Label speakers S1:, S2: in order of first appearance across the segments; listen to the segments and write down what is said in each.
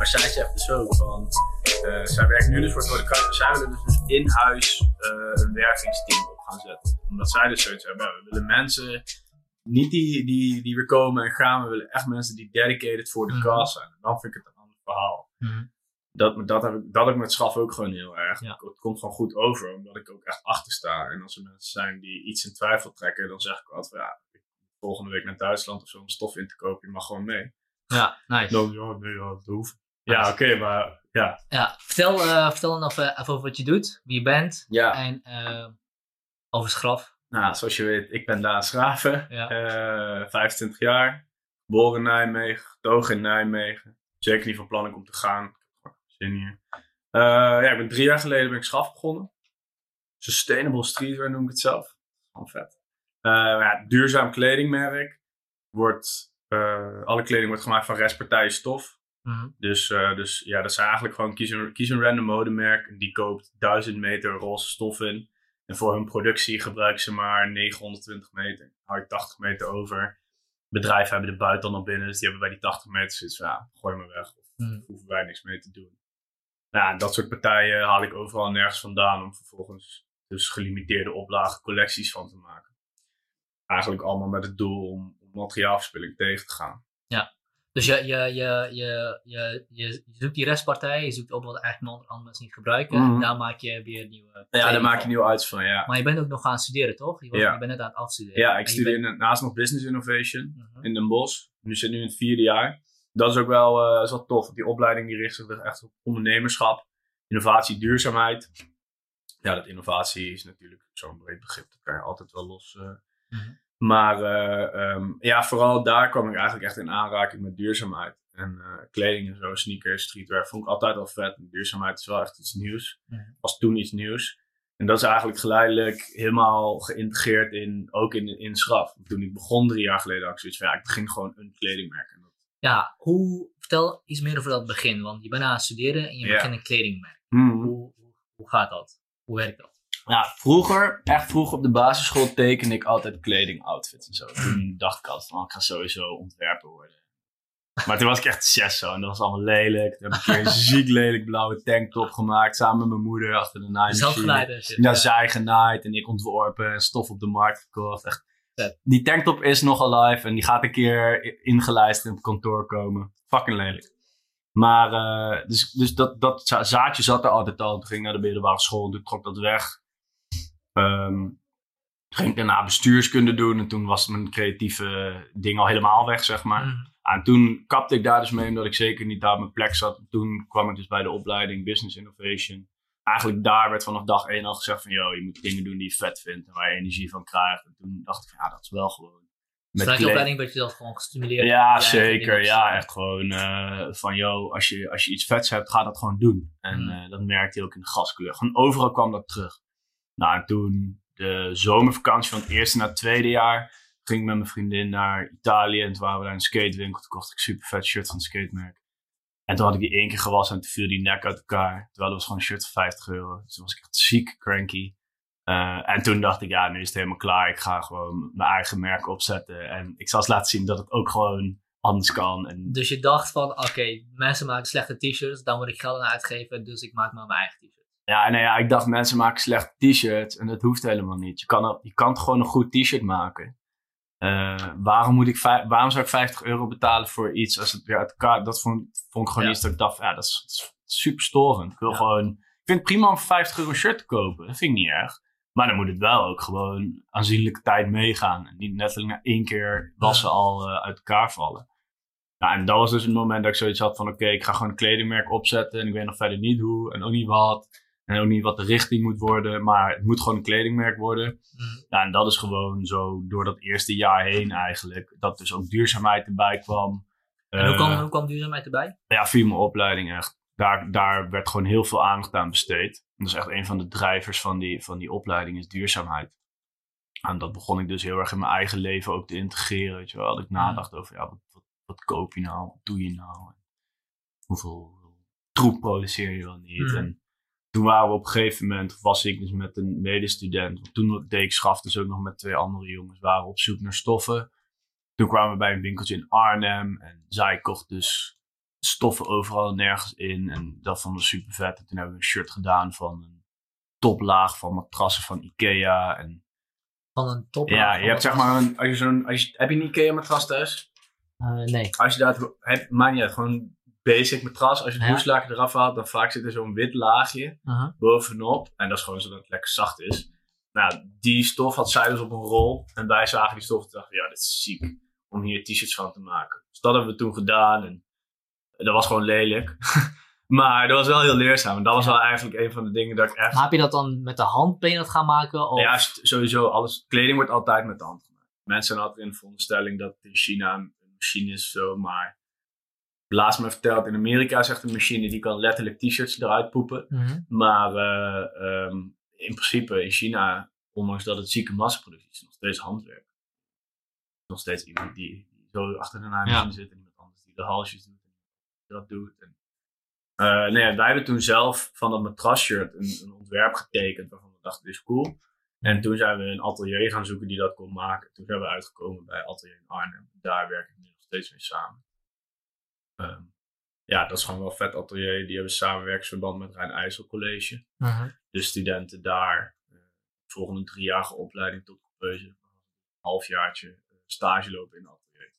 S1: Maar zij zegt dus ook van, eh, zij werkt nu dus voor het Rode Kruis, zij willen dus, dus in huis eh, een wervingsteam op gaan zetten. Omdat zij dus zoiets hebben, we willen mensen, niet die, die, die weer komen en gaan, we willen echt mensen die dedicated voor de
S2: Mhm.
S1: cast zijn. Dan vind ik het een ander verhaal. Dat, dat, heb ik, dat heb ik met Schaf ook gewoon heel erg.
S2: Ja.
S1: Het komt gewoon goed over, omdat ik ook echt achter sta. En als er mensen zijn die iets in twijfel trekken, dan zeg ik altijd ja, volgende week naar Duitsland of zo om stof in te kopen, je mag gewoon mee.
S2: Ja, nice.
S1: Dan, ja, nee, ja, dat hoeft. Ja, oké, maar ja.
S2: Ja, vertel, eh, vertel dan even, even over wat je doet, wie je bent
S1: Ja,
S2: en eh, over Schraf.
S1: nou, zoals je weet, ik ben Daan Schraven,
S2: Ja.
S1: eh, 25 jaar, geboren in Nijmegen, getogen in Nijmegen. Zeker niet van plan om te gaan. Ik heb gewoon zin hier. Eh, ja, ik ben drie jaar geleden ben ik Schaf begonnen. Sustainable streetwear noem ik het zelf. Gewoon vet. Eh, ja, duurzaam kledingmerk. Wordt, eh, alle kleding wordt gemaakt van restpartijen stof.
S2: Mhm.
S1: Dus, eh, dus ja, dat is eigenlijk gewoon kies een, kies een random modemerk. Die koopt 1000 meter roze stof in. En voor hun productie gebruiken ze maar 920 meter. Hou je 80 meter over. Bedrijven hebben de buiten nog binnen. Dus die hebben bij die 80 meter zoiets van, ja, gooi maar weg. Of
S2: Mhm.
S1: hoeven wij niks mee te doen. Nou, dat soort partijen haal ik overal en nergens vandaan. Om vervolgens dus gelimiteerde oplagen collecties van te maken. Eigenlijk allemaal met het doel om, om materiaalverspilling tegen te gaan.
S2: Dus je, je, je, je, je, je, zoekt die restpartij, je zoekt op wat eigenlijk andere mensen niet gebruiken.
S1: Mhm.
S2: En daar maak je weer nieuwe.
S1: Ja, daar maak je
S2: van.
S1: nieuw uit van, ja.
S2: Maar je bent ook nog gaan studeren, toch? Je, was,
S1: Ja.
S2: je bent net aan het afstuderen.
S1: Ja, ik studeer
S2: bent-
S1: naast nog Business Innovation
S2: Mhm.
S1: in Den Bosch. Nu zit nu in het vierde jaar. Dat is ook wel, eh, is wel tof. Die opleiding die richt zich dus echt op ondernemerschap, innovatie, duurzaamheid. Ja, dat innovatie is natuurlijk zo'n breed begrip. Dat kan je altijd wel los. eh.
S2: Mhm.
S1: Maar eh, ehm, ja, vooral daar kwam ik eigenlijk echt in aanraking met duurzaamheid. En eh, kleding en zo, sneakers, streetwear vond ik altijd al vet. En duurzaamheid is wel echt iets nieuws. Was toen iets nieuws. En dat is eigenlijk geleidelijk helemaal geïntegreerd in, ook in, in Schraf. Toen ik begon drie jaar geleden had ik zoiets van, ja, ik begin gewoon een kledingmerk. En dat,
S2: Ja, hoe, vertel iets meer over dat begin. Want je bent aan het studeren en je
S1: Ja.
S2: begint een kledingmerk.
S1: Mhm.
S2: Hoe, hoe gaat dat? Hoe werkt dat?
S1: Ja, vroeger, echt vroeger op de basisschool tekende ik altijd kleding, outfits en zo. Toen dacht ik altijd van, oh, ik ga sowieso ontwerper worden. Maar toen was ik echt zes zo en dat was allemaal lelijk. Toen heb ik een ziek lelijk blauwe tanktop gemaakt samen met mijn moeder achter de naaimachine. Ja, zij genaaid en ik ontworpen en stof op de markt gekocht. Echt. Die tanktop is nog alive en die gaat een keer ingelijst in het kantoor komen. Fucking lelijk. Maar, eh, dus, dus dat, dat za- zaadje zat er altijd al. Toen ging ik naar de middelbare school en toen trok dat weg. Ehm, toen ging ik daarna bestuurskunde doen en toen was mijn creatieve ding al helemaal weg, zeg maar.
S2: Mhm.
S1: En toen kapte ik daar dus mee omdat ik zeker niet daar op mijn plek zat. Toen kwam ik dus bij de opleiding Business Innovation. Eigenlijk daar werd vanaf dag één al gezegd van... Yo, je moet dingen doen die je vet vindt en waar je energie van krijgt. En toen dacht ik van, ja, dat is wel gewoon...
S2: Dus je
S1: kle-
S2: opleiding werd je dat gewoon gestimuleerd.
S1: Ja, zeker. Ja, echt gewoon eh, van, yo, als je, als je iets vets hebt, ga dat gewoon doen. En
S2: Mm.
S1: eh, dat merkte je ook in de gaskleur. Gewoon overal kwam dat terug. Nou, en toen de zomervakantie van het eerste naar het tweede jaar... ging ik met mijn vriendin naar Italië. En toen waren we daar in een skatewinkel. Toen kocht ik super vet shirt van een skatemerk. En toen had ik die één keer gewassen en toen viel die nek uit elkaar. Terwijl dat was gewoon een shirt van 50 euro. Dus toen was ik echt ziek cranky. Eh, en toen dacht ik, ja, nu is het helemaal klaar. Ik ga gewoon mijn eigen merk opzetten. En ik zal eens laten zien dat het ook gewoon anders kan. En
S2: Dus je dacht van, oké, mensen maken slechte t-shirts, daar moet ik geld aan uitgeven, dus ik maak maar mijn eigen t-shirt.
S1: Ja, nou ja, ik dacht, mensen maken slechte t-shirts. En dat hoeft helemaal niet. Je kan, er- je kan gewoon een goed t-shirt maken. eh, waarom, moet ik waarom zou ik 50 euro betalen voor iets als het weer uit elkaar... Dat vond, vond ik gewoon
S2: Ja.
S1: iets dat ik dacht, ja, dat is, dat is super storend. Ik wil
S2: Ja.
S1: gewoon... Ik vind het prima om voor 50 euro een shirt te kopen. Dat vind ik niet erg. Maar dan moet het wel ook gewoon aanzienlijke tijd meegaan. En niet letterlijk na één keer wassen al eh, uit elkaar vallen. Nou, en dat was dus het moment dat ik zoiets had van... Oké, ik ga gewoon een kledingmerk opzetten. En ik weet nog verder niet hoe en ook niet wat. En ook niet wat de richting moet worden. Maar het moet gewoon een kledingmerk worden. Ja, en dat is gewoon zo door dat eerste jaar heen eigenlijk. Dat dus ook duurzaamheid erbij kwam.
S2: En hoe kwam,
S1: Eh,
S2: hoe kwam duurzaamheid erbij?
S1: ja, via mijn opleiding echt. Daar, daar werd gewoon heel veel aandacht aan besteed. En dat is echt een van de drijvers van die, van die opleiding, is duurzaamheid. En dat begon ik dus heel erg in mijn eigen leven ook te integreren. Weet je wel, dat ik nadacht over, ja, wat, wat, wat koop je nou? Wat doe je nou? Hoeveel troep produceer je wel niet?
S2: Mhm.
S1: En toen waren we op een gegeven moment, was ik dus met een medestudent. Toen deed ik schaf dus ook nog met twee andere jongens. waren op zoek naar stoffen. Toen kwamen we bij een winkeltje in Arnhem. En zij kocht dus stoffen overal en nergens in. En dat vonden we super vet. En toen hebben we een shirt gedaan van een toplaag van matrassen van Ikea. En
S2: Van een top.
S1: ja, je hebt zeg maar een, als je zo'n, als je, heb je een Ikea matras thuis?
S2: Eh, nee.
S1: Als je dat hebt, maakt niet uit, gewoon basic matras. Als je het
S2: Ja.
S1: eraf haalt, dan vaak zit er zo'n wit laagje bovenop. En dat is gewoon zodat het lekker zacht is. Nou, die stof had zij dus op een rol. En wij zagen die stof en dachten, ja, dit is ziek. Om hier t-shirts van te maken. Dus dat hebben we toen gedaan. En dat was gewoon lelijk. maar dat was wel heel leerzaam. En dat was wel eigenlijk een van de dingen dat ik echt...
S2: Maar heb je dat dan met de hand ben je dat gaan maken? Of?
S1: Ja, sowieso. Alles, kleding wordt altijd met de hand gemaakt. Mensen altijd in de veronderstelling dat in China een machine is. Zo, maar laatst me verteld, in Amerika echt een machine die kan letterlijk t-shirts eruit poepen.
S2: Mhm.
S1: Maar eh, ehm, in principe in China, ondanks dat het zieke massaproductie is, nog steeds handwerk. Nog steeds iemand die, die zo achter de naaimachine zit en iemand anders die de halsjes doet en dat doet. En, eh, nee, wij hebben toen zelf van dat matrasshirt een, een ontwerp getekend waarvan we dachten, dit is cool. En toen zijn we een atelier gaan zoeken die dat kon maken. Toen zijn we uitgekomen bij Atelier in Arnhem. Daar werk ik nu nog steeds mee samen. Ehm, ja, dat is gewoon wel een vet atelier. Die hebben samenwerksverband met Rijn IJssel College.
S2: Mhm.
S1: De studenten daar, eh, volgende driejarige opleiding tot coupeuse, een halfjaartje eh, stage lopen in het atelier.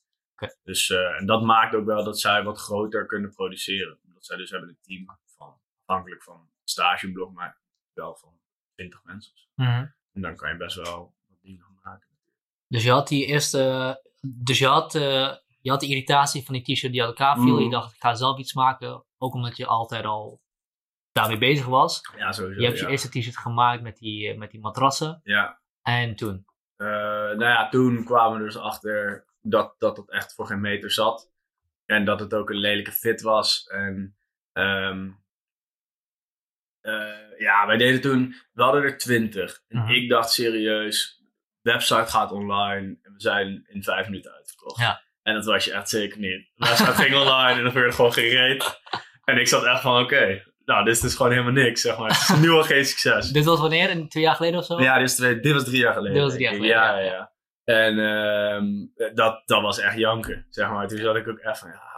S1: Dus, eh, en dat maakt ook wel dat zij wat groter kunnen produceren. Omdat zij dus hebben een team van, afhankelijk van het stageblok, maar wel van 20 mensen.
S2: Mhm.
S1: En dan kan je best wel wat dingen maken.
S2: Dus je had die eerste. Dus je had, je had de irritatie van die t-shirt die uit elkaar viel.
S1: Mhm.
S2: Je dacht, ik ga zelf iets maken. Ook omdat je altijd al daarmee bezig was.
S1: Ja, sowieso.
S2: Je hebt
S1: ja.
S2: je eerste t-shirt gemaakt met die, eh, met die matrassen.
S1: Ja,
S2: En toen.
S1: Eh, nou ja, toen kwamen we dus achter dat, dat het echt voor geen meter zat. En dat het ook een lelijke fit was. En ehm, eh, ja, wij deden toen, we hadden er twintig. En
S2: Mhm.
S1: ik dacht serieus, website gaat online en we zijn in vijf minuten uitverkocht.
S2: Ja.
S1: En dat was je echt zeker niet. De website ging online en er gebeurde gewoon geen reet. En ik zat echt van, oké, nou, dit is dus gewoon helemaal niks, zeg maar. Het is nu al geen succes.
S2: Dit was wanneer? Een- Twee jaar geleden of zo?
S1: Ja, dit, is twee, dit was drie jaar geleden.
S2: Dit was drie jaar geleden,
S1: Ja,
S2: ja.
S1: ja. En ehm, dat, dat was echt janken, zeg maar. Toen zat ik ook echt van, ja,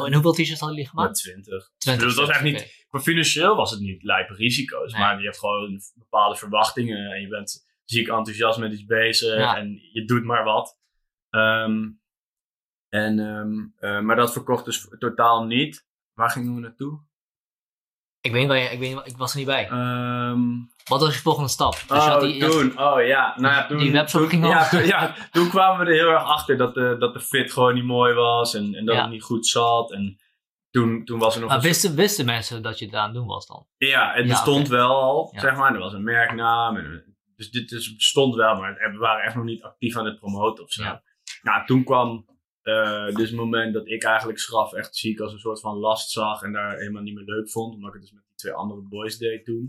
S2: Oh, en hoeveel t-shirts hadden jullie
S1: maar
S2: gemaakt?
S1: 20.
S2: 20
S1: Ik bedoel, het was echt niet, financieel was het niet lijpe risico's.
S2: Nee.
S1: Maar je hebt gewoon bepaalde verwachtingen. En je bent ziek enthousiast met iets bezig.
S2: Ja.
S1: En je doet maar wat. Ehm, en, ehm, eh, maar dat verkocht dus totaal niet. Waar gingen we naartoe?
S2: Ik weet niet ik, weet ik was er niet bij.
S1: Ehm,
S2: Wat was je volgende stap? Dus je
S1: oh,
S2: had die- je had-
S1: toen. Oh ja. Nou ja, toen,
S2: Die webshop
S1: toen,
S2: ging
S1: ja, toen, ja, toen kwamen we er heel erg achter dat de, dat de fit gewoon niet mooi was. En, en dat
S2: Ja.
S1: het niet goed zat. En toen, toen was er nog
S2: maar wisten, wisten mensen dat je het aan het doen was dan?
S1: Ja, het bestond
S2: oké.
S1: wel al, zeg maar. Er was een merknaam. En, dus dit dus bestond wel, maar we waren echt nog niet actief aan het promoten of zo. Nou, toen kwam eh, dus het moment dat ik eigenlijk Schraf echt ziek als een soort van last zag. En daar helemaal niet meer leuk vond. Omdat ik het dus met die twee andere boys deed toen.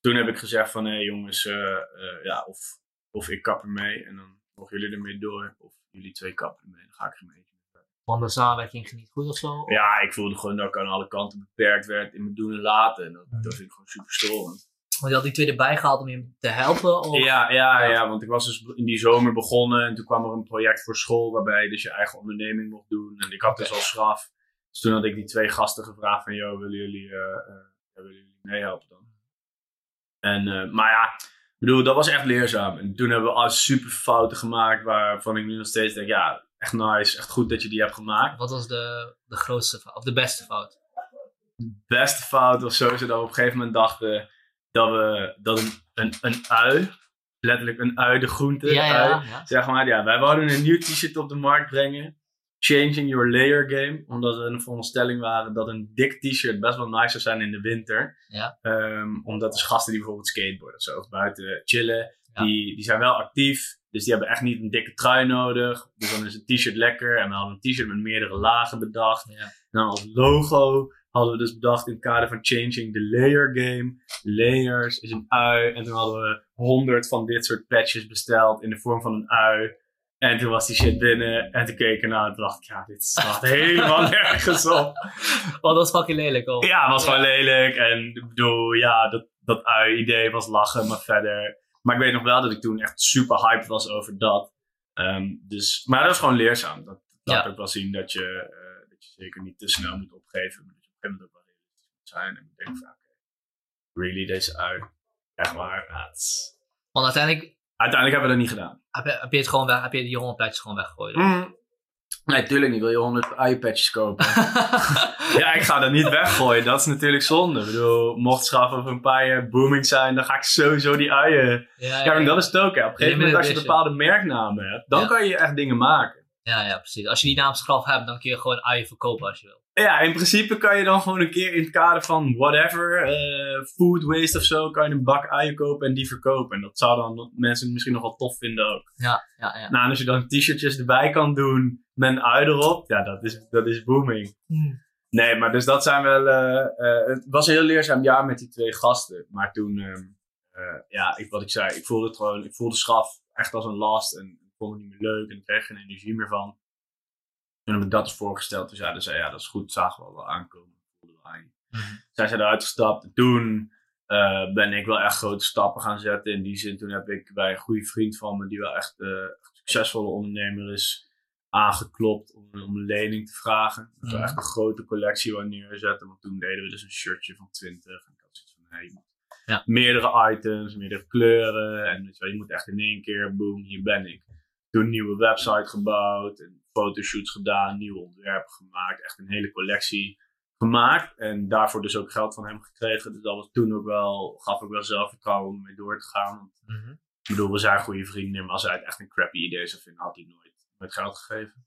S1: Toen heb ik gezegd van, hé jongens, eh, eh, ja, of, of ik kap ermee. En dan mogen jullie ermee door. Of jullie twee kappen ermee. Dan ga ik er mee.
S2: Want de samenwerking ging niet goed of zo?
S1: Ja, ik voelde gewoon dat ik aan alle kanten beperkt werd in mijn doen en laten. En dat,
S2: Mhm.
S1: dat vind ik gewoon super storend.
S2: Want je had die twee erbij gehaald om je te helpen? Of?
S1: Ja, ja,
S2: Ja.
S1: want ik was dus in die zomer begonnen en toen kwam er een project voor school waarbij je dus je eigen onderneming mocht doen. En ik had dus al schraf. Dus toen had ik die twee gasten gevraagd van, joh, willen jullie, eh, eh, willen jullie meehelpen dan? En, eh, maar ja, Ik bedoel, dat was echt leerzaam. En toen hebben we al super fouten gemaakt waarvan ik nu nog steeds denk, ja, echt nice, echt goed dat je die hebt gemaakt.
S2: Wat was de, de grootste fout, of de beste fout?
S1: De beste fout was sowieso dat we op een gegeven moment dachten dat we dat een, een, een ui, letterlijk een ui, de groente,
S2: Ja, ja,
S1: ui,
S2: ja.
S1: zeg maar, ja, wij wouden een nieuw t-shirt op de markt brengen. Changing your layer game. Omdat we in de veronderstelling waren dat een dik t-shirt best wel nice zou zijn in de winter.
S2: Ja.
S1: Ehm, omdat de gasten die bijvoorbeeld skateboarden of zo, of buiten chillen, die, die zijn wel actief. Dus die hebben echt niet een dikke trui nodig. Dus dan is een t-shirt lekker. En we hadden een t-shirt met meerdere lagen bedacht.
S2: Ja.
S1: En dan als logo hadden we dus bedacht in het kader van changing the layer game. Layers is een ui. En toen hadden we honderd van dit soort patches besteld in de vorm van een ui. En toen was die shit binnen. En toen keek ik ernaar en dacht ik, ja, dit slaat helemaal nergens op.
S2: Oh, dat was fucking lelijk. Oh.
S1: Ja, het was
S2: Ja.
S1: gewoon lelijk. En ik bedoel, ja, dat, dat ui-idee was lachen, maar verder. Maar ik weet nog wel dat ik toen echt super hyped was over dat. Ehm, dus, maar dat was gewoon leerzaam. Dat laat
S2: Ja.
S1: ook wel zien dat je, eh, dat je zeker niet te snel moet opgeven. Dat ook wel realistisch zijn. En ik denk van, oké, really, deze ui. Echt waar. Ja, het is-
S2: Want uiteindelijk
S1: Uiteindelijk hebben we dat niet gedaan.
S2: heb je, heb je, het gewoon weg, heb je die hongerpleitjes gewoon weggegooid.
S1: Mm. Nee, tuurlijk niet. Wil je 100 ui-patches kopen? Ja, ik ga dat niet weggooien. Dat is natuurlijk zonde. Ik bedoel, mocht schaf over een paar jaar booming zijn, dan ga ik sowieso die uien.
S2: ja,
S1: Ja, en dat is het ook. Hè. Op een gegeven moment, als je bepaalde merknamen hebt, dan
S2: Ja.
S1: kan je echt dingen maken.
S2: ja, ja, precies. Als je die naamsgraf hebt, dan kun je gewoon uien verkopen als je wil.
S1: Ja, in principe kan je dan gewoon een keer in het kader van whatever, eh, food waste of zo, kan je een bak uien kopen en die verkopen. En dat zou dan mensen misschien nog wel tof vinden ook.
S2: Ja, ja, ja.
S1: Nou, en als je dan t-shirtjes erbij kan doen met een ui erop, ja, dat is, dat is booming. Nee, maar dus dat zijn wel. eh, eh, het was een heel leerzaam jaar met die twee gasten. Maar toen, ehm, eh, ja, ik, wat ik zei, ik voelde het gewoon, ik voelde schaf echt als een last. En ik vond het niet meer leuk en ik kreeg geen energie meer van. Toen heb ik dat eens voorgesteld. Toen zeiden ze, ja, dat is goed, zagen we wel aankomen. Aan.
S2: Mhm.
S1: Zijn ze eruit gestapt. En toen eh, ben ik wel echt grote stappen gaan zetten. In die zin, toen heb ik bij een goede vriend van me, die wel echt eh, een succesvolle ondernemer is, aangeklopt om, om een lening te vragen. Dat we
S2: Mhm.
S1: echt een grote collectie wou neerzetten. Want toen deden we dus een shirtje van 20. En ik had zoiets van, hey,
S2: Ja.
S1: meerdere items, meerdere kleuren. En weet je, wel, je moet echt in één keer, boom, hier ben ik. Toen een nieuwe website gebouwd. En fotoshoots gedaan, nieuwe ontwerpen gemaakt. Echt een hele collectie gemaakt. En daarvoor dus ook geld van hem gekregen. Dus dat was toen ook wel, gaf ook wel zelfvertrouwen om mee door te gaan. Want
S2: Mhm.
S1: ik bedoel, we zijn goede vrienden, maar als hij het echt een crappy idee zou vinden, had hij nooit, nooit geld gegeven.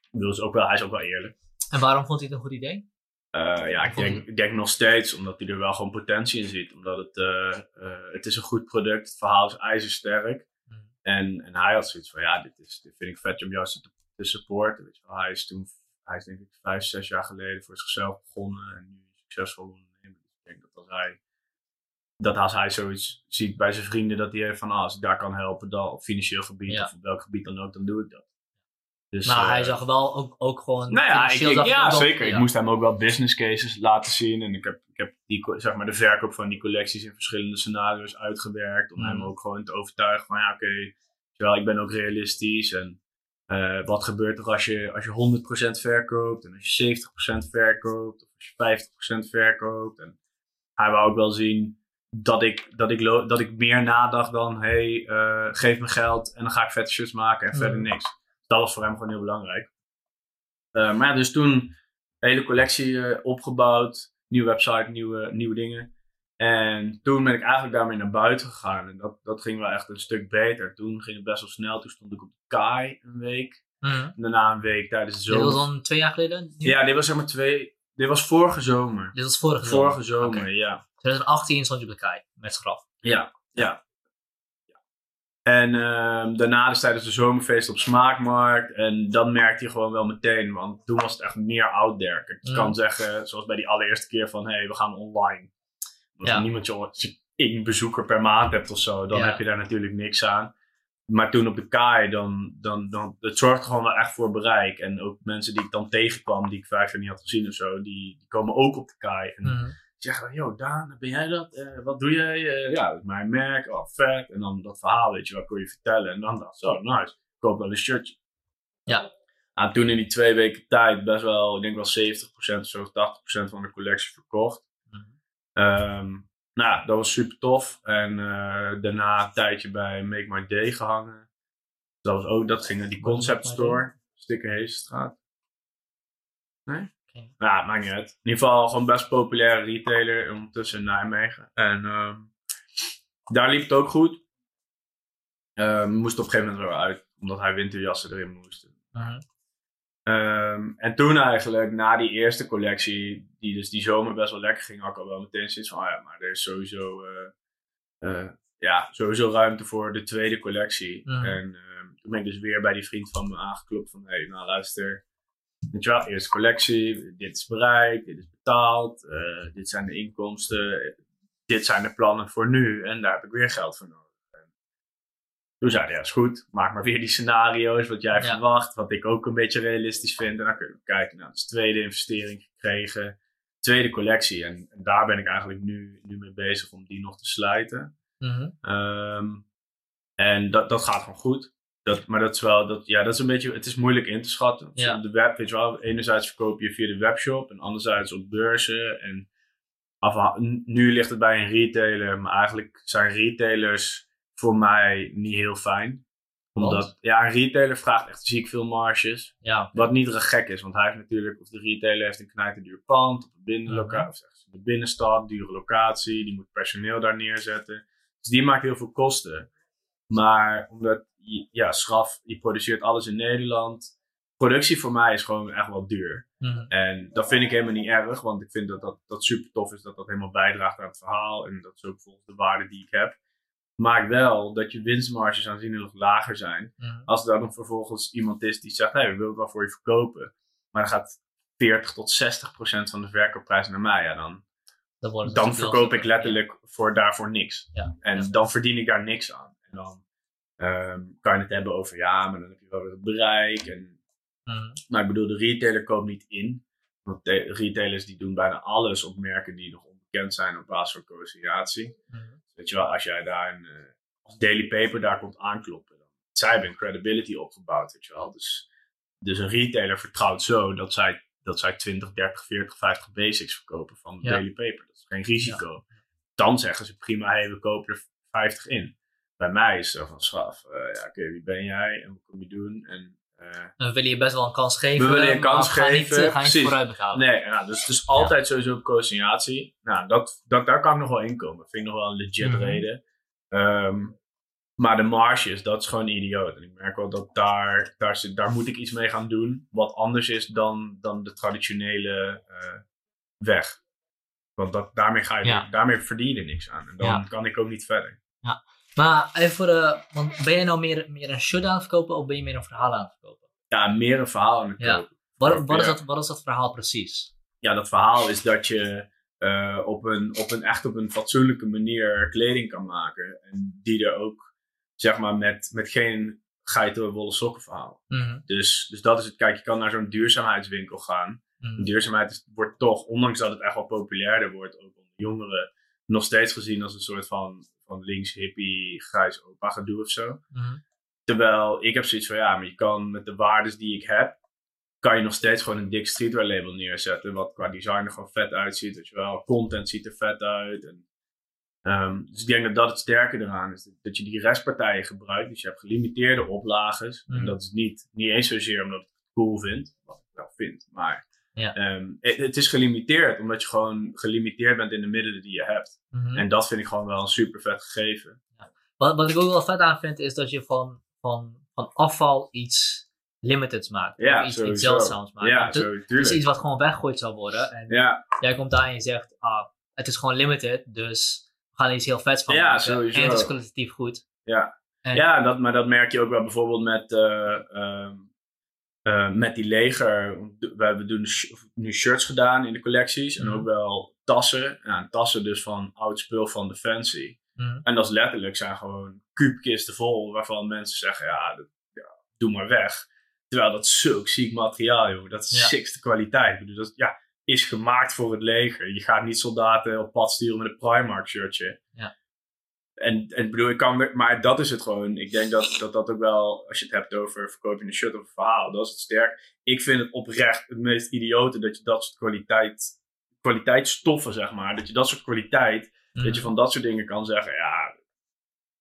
S1: Ik bedoel, is ook wel, hij is ook wel eerlijk.
S2: En waarom vond hij het een goed idee?
S1: Eh, ja, ik denk, ik denk nog steeds, omdat hij er wel gewoon potentie in ziet. Omdat het, eh, eh, het is een goed product, het verhaal is ijzersterk.
S2: Mhm.
S1: En, en hij had zoiets van, ja, dit, is, dit vind ik vet om juist te, te supporten. Weet je wel. Hij is toen, hij is denk ik vijf, zes jaar geleden voor zichzelf begonnen. En nu succesvol ondernemer. Dus ik denk dat als hij, dat als hij zoiets ziet bij zijn vrienden, dat hij heeft van, ah, als ik daar kan helpen, dan op financieel gebied
S2: Ja.
S1: of op welk gebied dan ook, dan doe ik dat. Dus,
S2: maar
S1: eh,
S2: hij zag wel ook, ook gewoon.
S1: nou ja, ik, ik- ja zeker.
S2: ja.
S1: Ik moest hem ook wel business cases laten zien. En ik heb, ik heb die, zeg maar, de verkoop van die collecties in verschillende scenario's uitgewerkt. Om
S2: Mhm.
S1: hem ook gewoon te overtuigen van ja, oké, terwijl ik ben ook realistisch. En eh, wat gebeurt er als je, als je 100% verkoopt en als je 70% verkoopt of als je 50% verkoopt. En hij wou ook wel zien dat ik, dat ik, dat ik meer nadacht dan hey, eh, geef me geld en dan ga ik vette shirts maken en verder niks. Dat was voor hem gewoon heel belangrijk. Eh, maar ja, dus toen een hele collectie opgebouwd. Nieuwe website, nieuwe, nieuwe dingen. En toen ben ik eigenlijk daarmee naar buiten gegaan. En dat, dat ging wel echt een stuk beter. Toen ging het best wel snel. Toen stond ik op de Kai een week.
S2: Mhm.
S1: En daarna een week tijdens de
S2: Dit was
S1: zomer.
S2: dan twee jaar geleden? Nu?
S1: Ja, dit was zeg maar twee... Dit was vorige zomer.
S2: Dit was vorige zomer.
S1: Vorige zomer, ja.
S2: 2018 stond je op de kei met graf.
S1: Ja, ja. ja. En ehm, daarna dus tijdens de zomerfeest op Smaakmarkt. En dan merkte je gewoon wel meteen, want toen was het echt meer out there.
S2: Mm.
S1: kan zeggen, zoals bij die allereerste keer van, hé, hey, we gaan online. Als
S2: Ja.
S1: niemand je, als je één bezoeker per maand hebt of zo, dan
S2: Ja.
S1: heb je daar natuurlijk niks aan. Maar toen op de kaai, dan, dan, dan, het zorgde gewoon wel echt voor bereik. En ook mensen die ik dan tegenkwam, die ik vijf jaar niet had gezien of zo, die, die komen ook op de kaai. En
S2: Mhm.
S1: zeggen dan, yo Daan, ben jij dat? Eh, wat doe jij? Eh, ja, dat is mijn merk. Oh, vet. En dan dat verhaal, weet je, wat kon je vertellen? En dan dacht ik, zo, nice. Ik koop wel een shirtje.
S2: Ja.
S1: Nou, toen in die twee weken tijd best wel, ik denk wel 70% of zo, 80% van de collectie verkocht. Ehm, nou, dat was super tof. En eh, daarna een tijdje bij Make My Day gehangen. Dat was ook, dat ging naar die concept store. Sticker Heesenstraat. Nee? Nou, maakt niet uit. In ieder geval gewoon best populaire retailer ondertussen in Nijmegen. En ehm, daar liep het ook goed. Ehm moest op een gegeven moment weer uit, omdat hij winterjassen erin moest.
S2: Mhm.
S1: En toen eigenlijk, na die eerste collectie, die dus die zomer best wel lekker ging, had ik al wel meteen zoiets van, oh ja, maar er is sowieso, eh, eh, ja, sowieso ruimte voor de tweede collectie. En ehm, toen ben ik dus weer bij die vriend van me aangeklopt van, hé, hey, nou luister, weet je wel, eerste collectie, dit is bereikt, dit is betaald, eh, dit zijn de inkomsten, dit zijn de plannen voor nu en daar heb ik weer geld voor nodig. En Toen zei hij, ja, is goed, maak maar weer die scenario's wat jij
S2: Ja.
S1: verwacht, wat ik ook een beetje realistisch vind. En dan kunnen we kijken, nou, dus tweede investering gekregen, tweede collectie. En, en daar ben ik eigenlijk nu, nu mee bezig om die nog te sluiten.
S2: Mhm.
S1: Ehm, en dat, dat gaat gewoon goed. Dat, maar dat is wel, dat, ja, dat is een beetje, het is moeilijk in te schatten. Dus
S2: Ja.
S1: Op de web, weet je wel, enerzijds verkoop je via de webshop en anderzijds op beurzen. En nu ligt het bij een retailer, maar eigenlijk zijn retailers voor mij niet heel fijn. Omdat,
S2: Want?
S1: ja, een retailer vraagt echt ziek veel marges.
S2: Ja.
S1: Wat niet gek is, want hij heeft natuurlijk, of de retailer heeft een knijterduur pand op een binnenlocatie,
S2: Mhm.
S1: of de binnenstad, dure locatie, die moet personeel daar neerzetten. Dus die maakt heel veel kosten. Maar omdat, je- ja, Schraf, je produceert alles in Nederland. Productie voor mij is gewoon echt wel duur.
S2: Mhm.
S1: En dat vind ik helemaal niet erg, want ik vind dat dat, dat super tof is dat dat helemaal bijdraagt aan het verhaal. En dat is ook volgens de waarde die ik heb. Maakt wel dat je winstmarges aanzienlijk lager zijn. Als er dan vervolgens iemand is die zegt, hey, we willen het wel voor je verkopen. Maar dan gaat 40 tot 60 procent van de verkoopprijs naar mij. Ja, dan,
S2: Dan,
S1: verkoop ik letterlijk voor daarvoor niks.
S2: Ja.
S1: En
S2: Ja.
S1: dan verdien ik daar niks aan. En dan ehm, kan je het hebben over, ja, maar dan heb je wel weer het bereik. En,
S2: Mhm.
S1: maar ik bedoel, de retailer koopt niet in. Want de retailers die doen bijna alles op merken die nog onbekend zijn op basis van co-associatie.
S2: Mhm.
S1: Weet je wel, als jij daar een, eh, als Daily Paper daar komt aankloppen, dan zij hebben een credibility opgebouwd, weet je wel. Dus, dus een retailer vertrouwt zo dat zij, dat zij 20, 30, 40, 50 basics verkopen van
S2: Ja.
S1: Daily Paper. Dat is geen risico. Dan zeggen ze prima, hey, we kopen er 50 in. Bij mij is het zo van straf. eh, ja, oké, wie ben jij en wat kom je doen? En eh,
S2: Dan wil je best wel een kans geven.
S1: We willen je een kans
S2: ga
S1: geven,
S2: Niet, eh, ga niet vooruit betalen.
S1: Nee, ja, dus, dus altijd sowieso co-signatie. Nou, dat, dat, daar kan ik nog wel in komen. Vind ik nog wel een legit
S2: Mhm.
S1: reden. Ehm, maar de marges, dat is gewoon idioot. En ik merk wel dat daar, daar, zit, daar moet ik iets mee gaan doen. Wat anders is dan, dan de traditionele eh, weg. Want dat, daarmee, ga je,
S2: Ja.
S1: daarmee verdien je niks aan. En dan
S2: Ja.
S1: kan ik ook niet verder.
S2: Maar even voor de. Want ben jij nou meer, meer een shut aan het verkopen of ben je meer een verhaal aan het verkopen?
S1: Ja, meer een verhaal aan het
S2: Ja.
S1: kopen.
S2: Wat, wat, is
S1: Ja.
S2: dat, wat is dat verhaal precies?
S1: ja, dat verhaal is dat je eh, op, een, op een echt op een fatsoenlijke manier kleding kan maken. En die er ook, zeg maar, met, met geen geiten wollen sokken verhaal.
S2: Mhm.
S1: Dus, dus dat is het. Kijk, je kan naar zo'n duurzaamheidswinkel gaan.
S2: Mhm.
S1: Duurzaamheid is, wordt toch, ondanks dat het echt wel populairder wordt, ook onder jongeren, nog steeds gezien als een soort van, van links hippie, grijs opa gedoe of zo.
S2: Mhm.
S1: Terwijl ik heb zoiets van, ja, maar je kan met de waardes die ik heb, kan je nog steeds gewoon een dik streetwear label neerzetten. Wat qua design er gewoon vet uitziet. Weet je wel, content ziet er vet uit. En, ehm, dus ik denk dat dat het sterke eraan is. Dat je die restpartijen gebruikt. Dus je hebt gelimiteerde oplages.
S2: Mhm.
S1: En dat is niet, niet eens zozeer omdat ik het cool vind. Wat ik wel vind. Maar
S2: Ja.
S1: ehm, het, het is gelimiteerd. Omdat je gewoon gelimiteerd bent in de middelen die je hebt.
S2: Mhm.
S1: En dat vind ik gewoon wel een super vet gegeven.
S2: Wat, wat ik ook wel vet aan vind, is dat je van, van, van afval iets limiteds maakt.
S1: Ja,
S2: of iets, iets zeldzaams maakt.
S1: Ja, tuurlijk.
S2: iets wat gewoon weggegooid zou worden. En
S1: Ja,
S2: jij komt daar en je zegt, ah, het is gewoon limited, dus we gaan er iets heel vets van
S1: Ja,
S2: maken.
S1: sowieso.
S2: En het is kwalitatief goed.
S1: Ja,
S2: En-
S1: ja dat, maar dat merk je ook wel bijvoorbeeld met, eh, ehm, eh, met die leger. We hebben doen nu shirts gedaan in de collecties en
S2: Mhm.
S1: ook wel tassen. Ja, tassen dus van oud spul van Defensie.
S2: Mhm.
S1: En dat is letterlijk zijn gewoon kuubkisten vol waarvan mensen zeggen, ja, dat, ja doe maar weg. Terwijl dat zulk ziek materiaal, joh. Dat is
S2: Ja.
S1: sixte kwaliteit. Bedoel, dat ja, is gemaakt voor het leger. Je gaat niet soldaten op pad sturen met een Primark shirtje.
S2: Ja.
S1: En, en ik bedoel, ik kan, maar dat is het gewoon. Ik denk dat, dat dat ook wel, als je het hebt over verkoop je een shirt of een verhaal, dat is het sterk. Ik vind het oprecht het meest idiote dat je dat soort kwaliteit, kwaliteitsstoffen, zeg maar, dat je dat soort kwaliteit
S2: Mhm.
S1: Dat je van dat soort dingen kan zeggen, ja,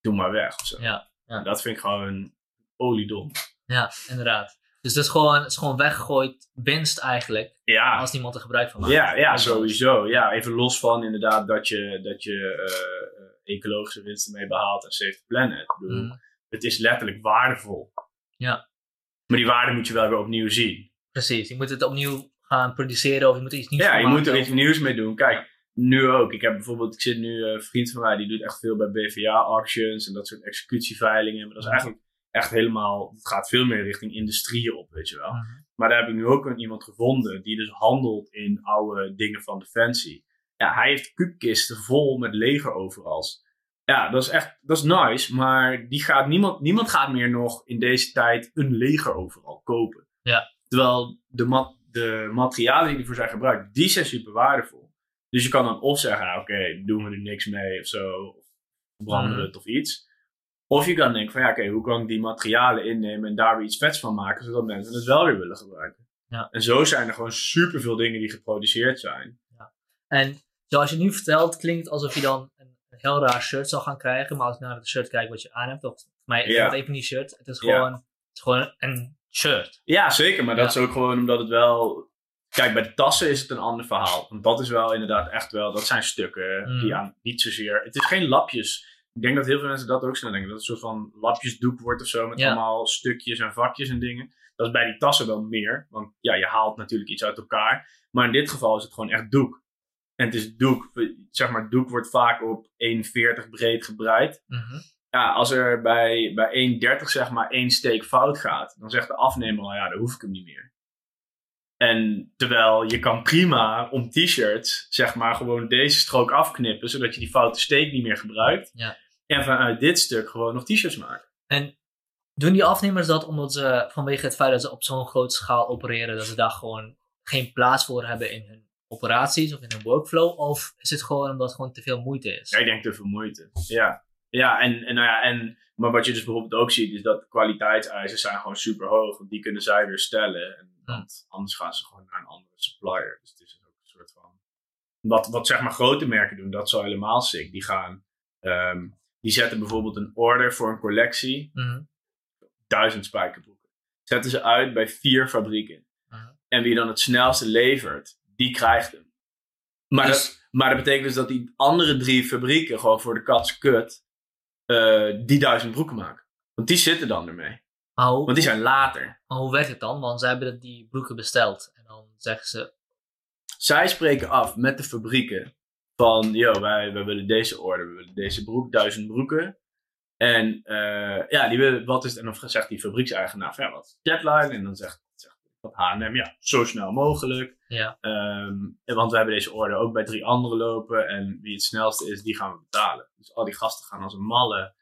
S1: doe maar weg of zo.
S2: Ja, ja.
S1: Dat vind ik gewoon oliedom.
S2: Ja, inderdaad. Dus dat is gewoon, is gewoon weggegooid winst eigenlijk,
S1: Ja,
S2: als niemand er gebruik van maakt.
S1: ja, ja, sowieso. Ja, even los van inderdaad dat je, dat je eh, ecologische winsten mee behaalt en save the planet. Ik bedoel,
S2: Mhm.
S1: Het is letterlijk waardevol.
S2: Ja.
S1: Maar die waarde moet je wel weer opnieuw zien.
S2: Precies, je moet het opnieuw gaan produceren of je moet er iets nieuws
S1: Ja,
S2: van
S1: je moet
S2: maken
S1: er
S2: of-
S1: iets nieuws mee doen. Kijk, nu ook. Ik heb bijvoorbeeld, ik zit nu, eh, een vriend van mij, die doet echt veel bij BVA-auctions en dat soort executieveilingen. Maar dat is eigenlijk echt helemaal, het gaat veel meer richting industrieën op, weet je wel.
S2: Mhm.
S1: Maar daar heb ik nu ook een- iemand gevonden die dus handelt in oude dingen van Defensie. Ja, hij heeft kubkisten vol met legeroverals. Ja, dat is echt, dat is nice, maar die gaat niemand, niemand gaat meer nog in deze tijd een legeroveral kopen.
S2: Ja.
S1: Terwijl de, mat, de materialen die ervoor zijn gebruikt, die zijn super waardevol. Dus je kan dan of zeggen, nou, oké, doen we er niks mee of zo, of branden we
S2: Mhm.
S1: het of iets. Of je kan denken van, ja, oké, hoe kan ik die materialen innemen en daar weer iets vets van maken, zodat mensen het wel weer willen gebruiken.
S2: Ja.
S1: En zo zijn er gewoon superveel dingen die geproduceerd zijn.
S2: En zoals je nu vertelt, klinkt het alsof je dan een heel raar shirt zal gaan krijgen. Maar als ik naar het shirt kijk wat je aan hebt, of voor mij is het even niet shirt. Het is gewoon, het is gewoon een shirt.
S1: Ja, zeker, maar dat is ook gewoon omdat het wel... Kijk, bij de tassen is het een ander verhaal. Want dat is wel inderdaad echt wel, dat zijn stukken
S2: Mm.
S1: die aan niet zozeer... Het is geen lapjes. Ik denk dat heel veel mensen dat ook snel denken. Dat het een soort van lapjesdoek wordt of zo, met
S2: Ja.
S1: allemaal stukjes en vakjes en dingen. Dat is bij die tassen wel meer, want ja, je haalt natuurlijk iets uit elkaar. Maar in dit geval is het gewoon echt doek. En het is doek, zeg maar, doek wordt vaak op 1,40 breed gebreid.
S2: Mhm.
S1: Ja, als er bij, bij 1,30 zeg maar één steek fout gaat, dan zegt de afnemer al, ja, dan hoef ik hem niet meer. En terwijl je kan prima om t-shirts, zeg maar, gewoon deze strook afknippen, zodat je die foute steek niet meer gebruikt.
S2: Ja.
S1: En vanuit dit stuk gewoon nog t-shirts maken.
S2: En doen die afnemers dat omdat ze vanwege het feit dat ze op zo'n grote schaal opereren, dat ze daar gewoon geen plaats voor hebben in hun operaties of in hun workflow? Of is het gewoon omdat het gewoon te veel moeite is?
S1: Ja, ik denk te veel moeite. Ja, ja, en, en, nou ja en, maar wat je dus bijvoorbeeld ook ziet, is dat kwaliteitseisen zijn gewoon super hoog. Want die kunnen zij weer stellen. En, want anders gaan ze gewoon naar een andere supplier. Dus het is ook een soort van... Wat, wat zeg maar grote merken doen, dat is al helemaal sick. Die gaan... ehm, die zetten bijvoorbeeld een order voor een collectie.
S2: Mhm.
S1: Duizend spijkerbroeken. Zetten ze uit bij vier fabrieken.
S2: Mhm.
S1: En wie dan het snelste levert, die krijgt hem. Maar,
S2: Dus-
S1: dat, maar dat betekent dus dat die andere drie fabrieken gewoon voor de katse kut eh, die duizend broeken maken. Want die zitten dan ermee.
S2: Maar, hoe,
S1: Want die zijn later.
S2: maar hoe werkt het dan? Want zij hebben die broeken besteld. En dan zeggen ze,
S1: Zij spreken af met de fabrieken van, yo, wij, wij willen deze order, we willen deze broek, duizend broeken. En eh, ja, die willen, wat is het? En dan zegt die fabriekseigenaar, van, ja, wat is de deadline? En dan zegt, H&M, ja, zo snel mogelijk.
S2: ja,
S1: Ehm, en want we hebben deze order ook bij drie anderen lopen. En wie het snelste is, die gaan we betalen. Dus al die gasten gaan als een malle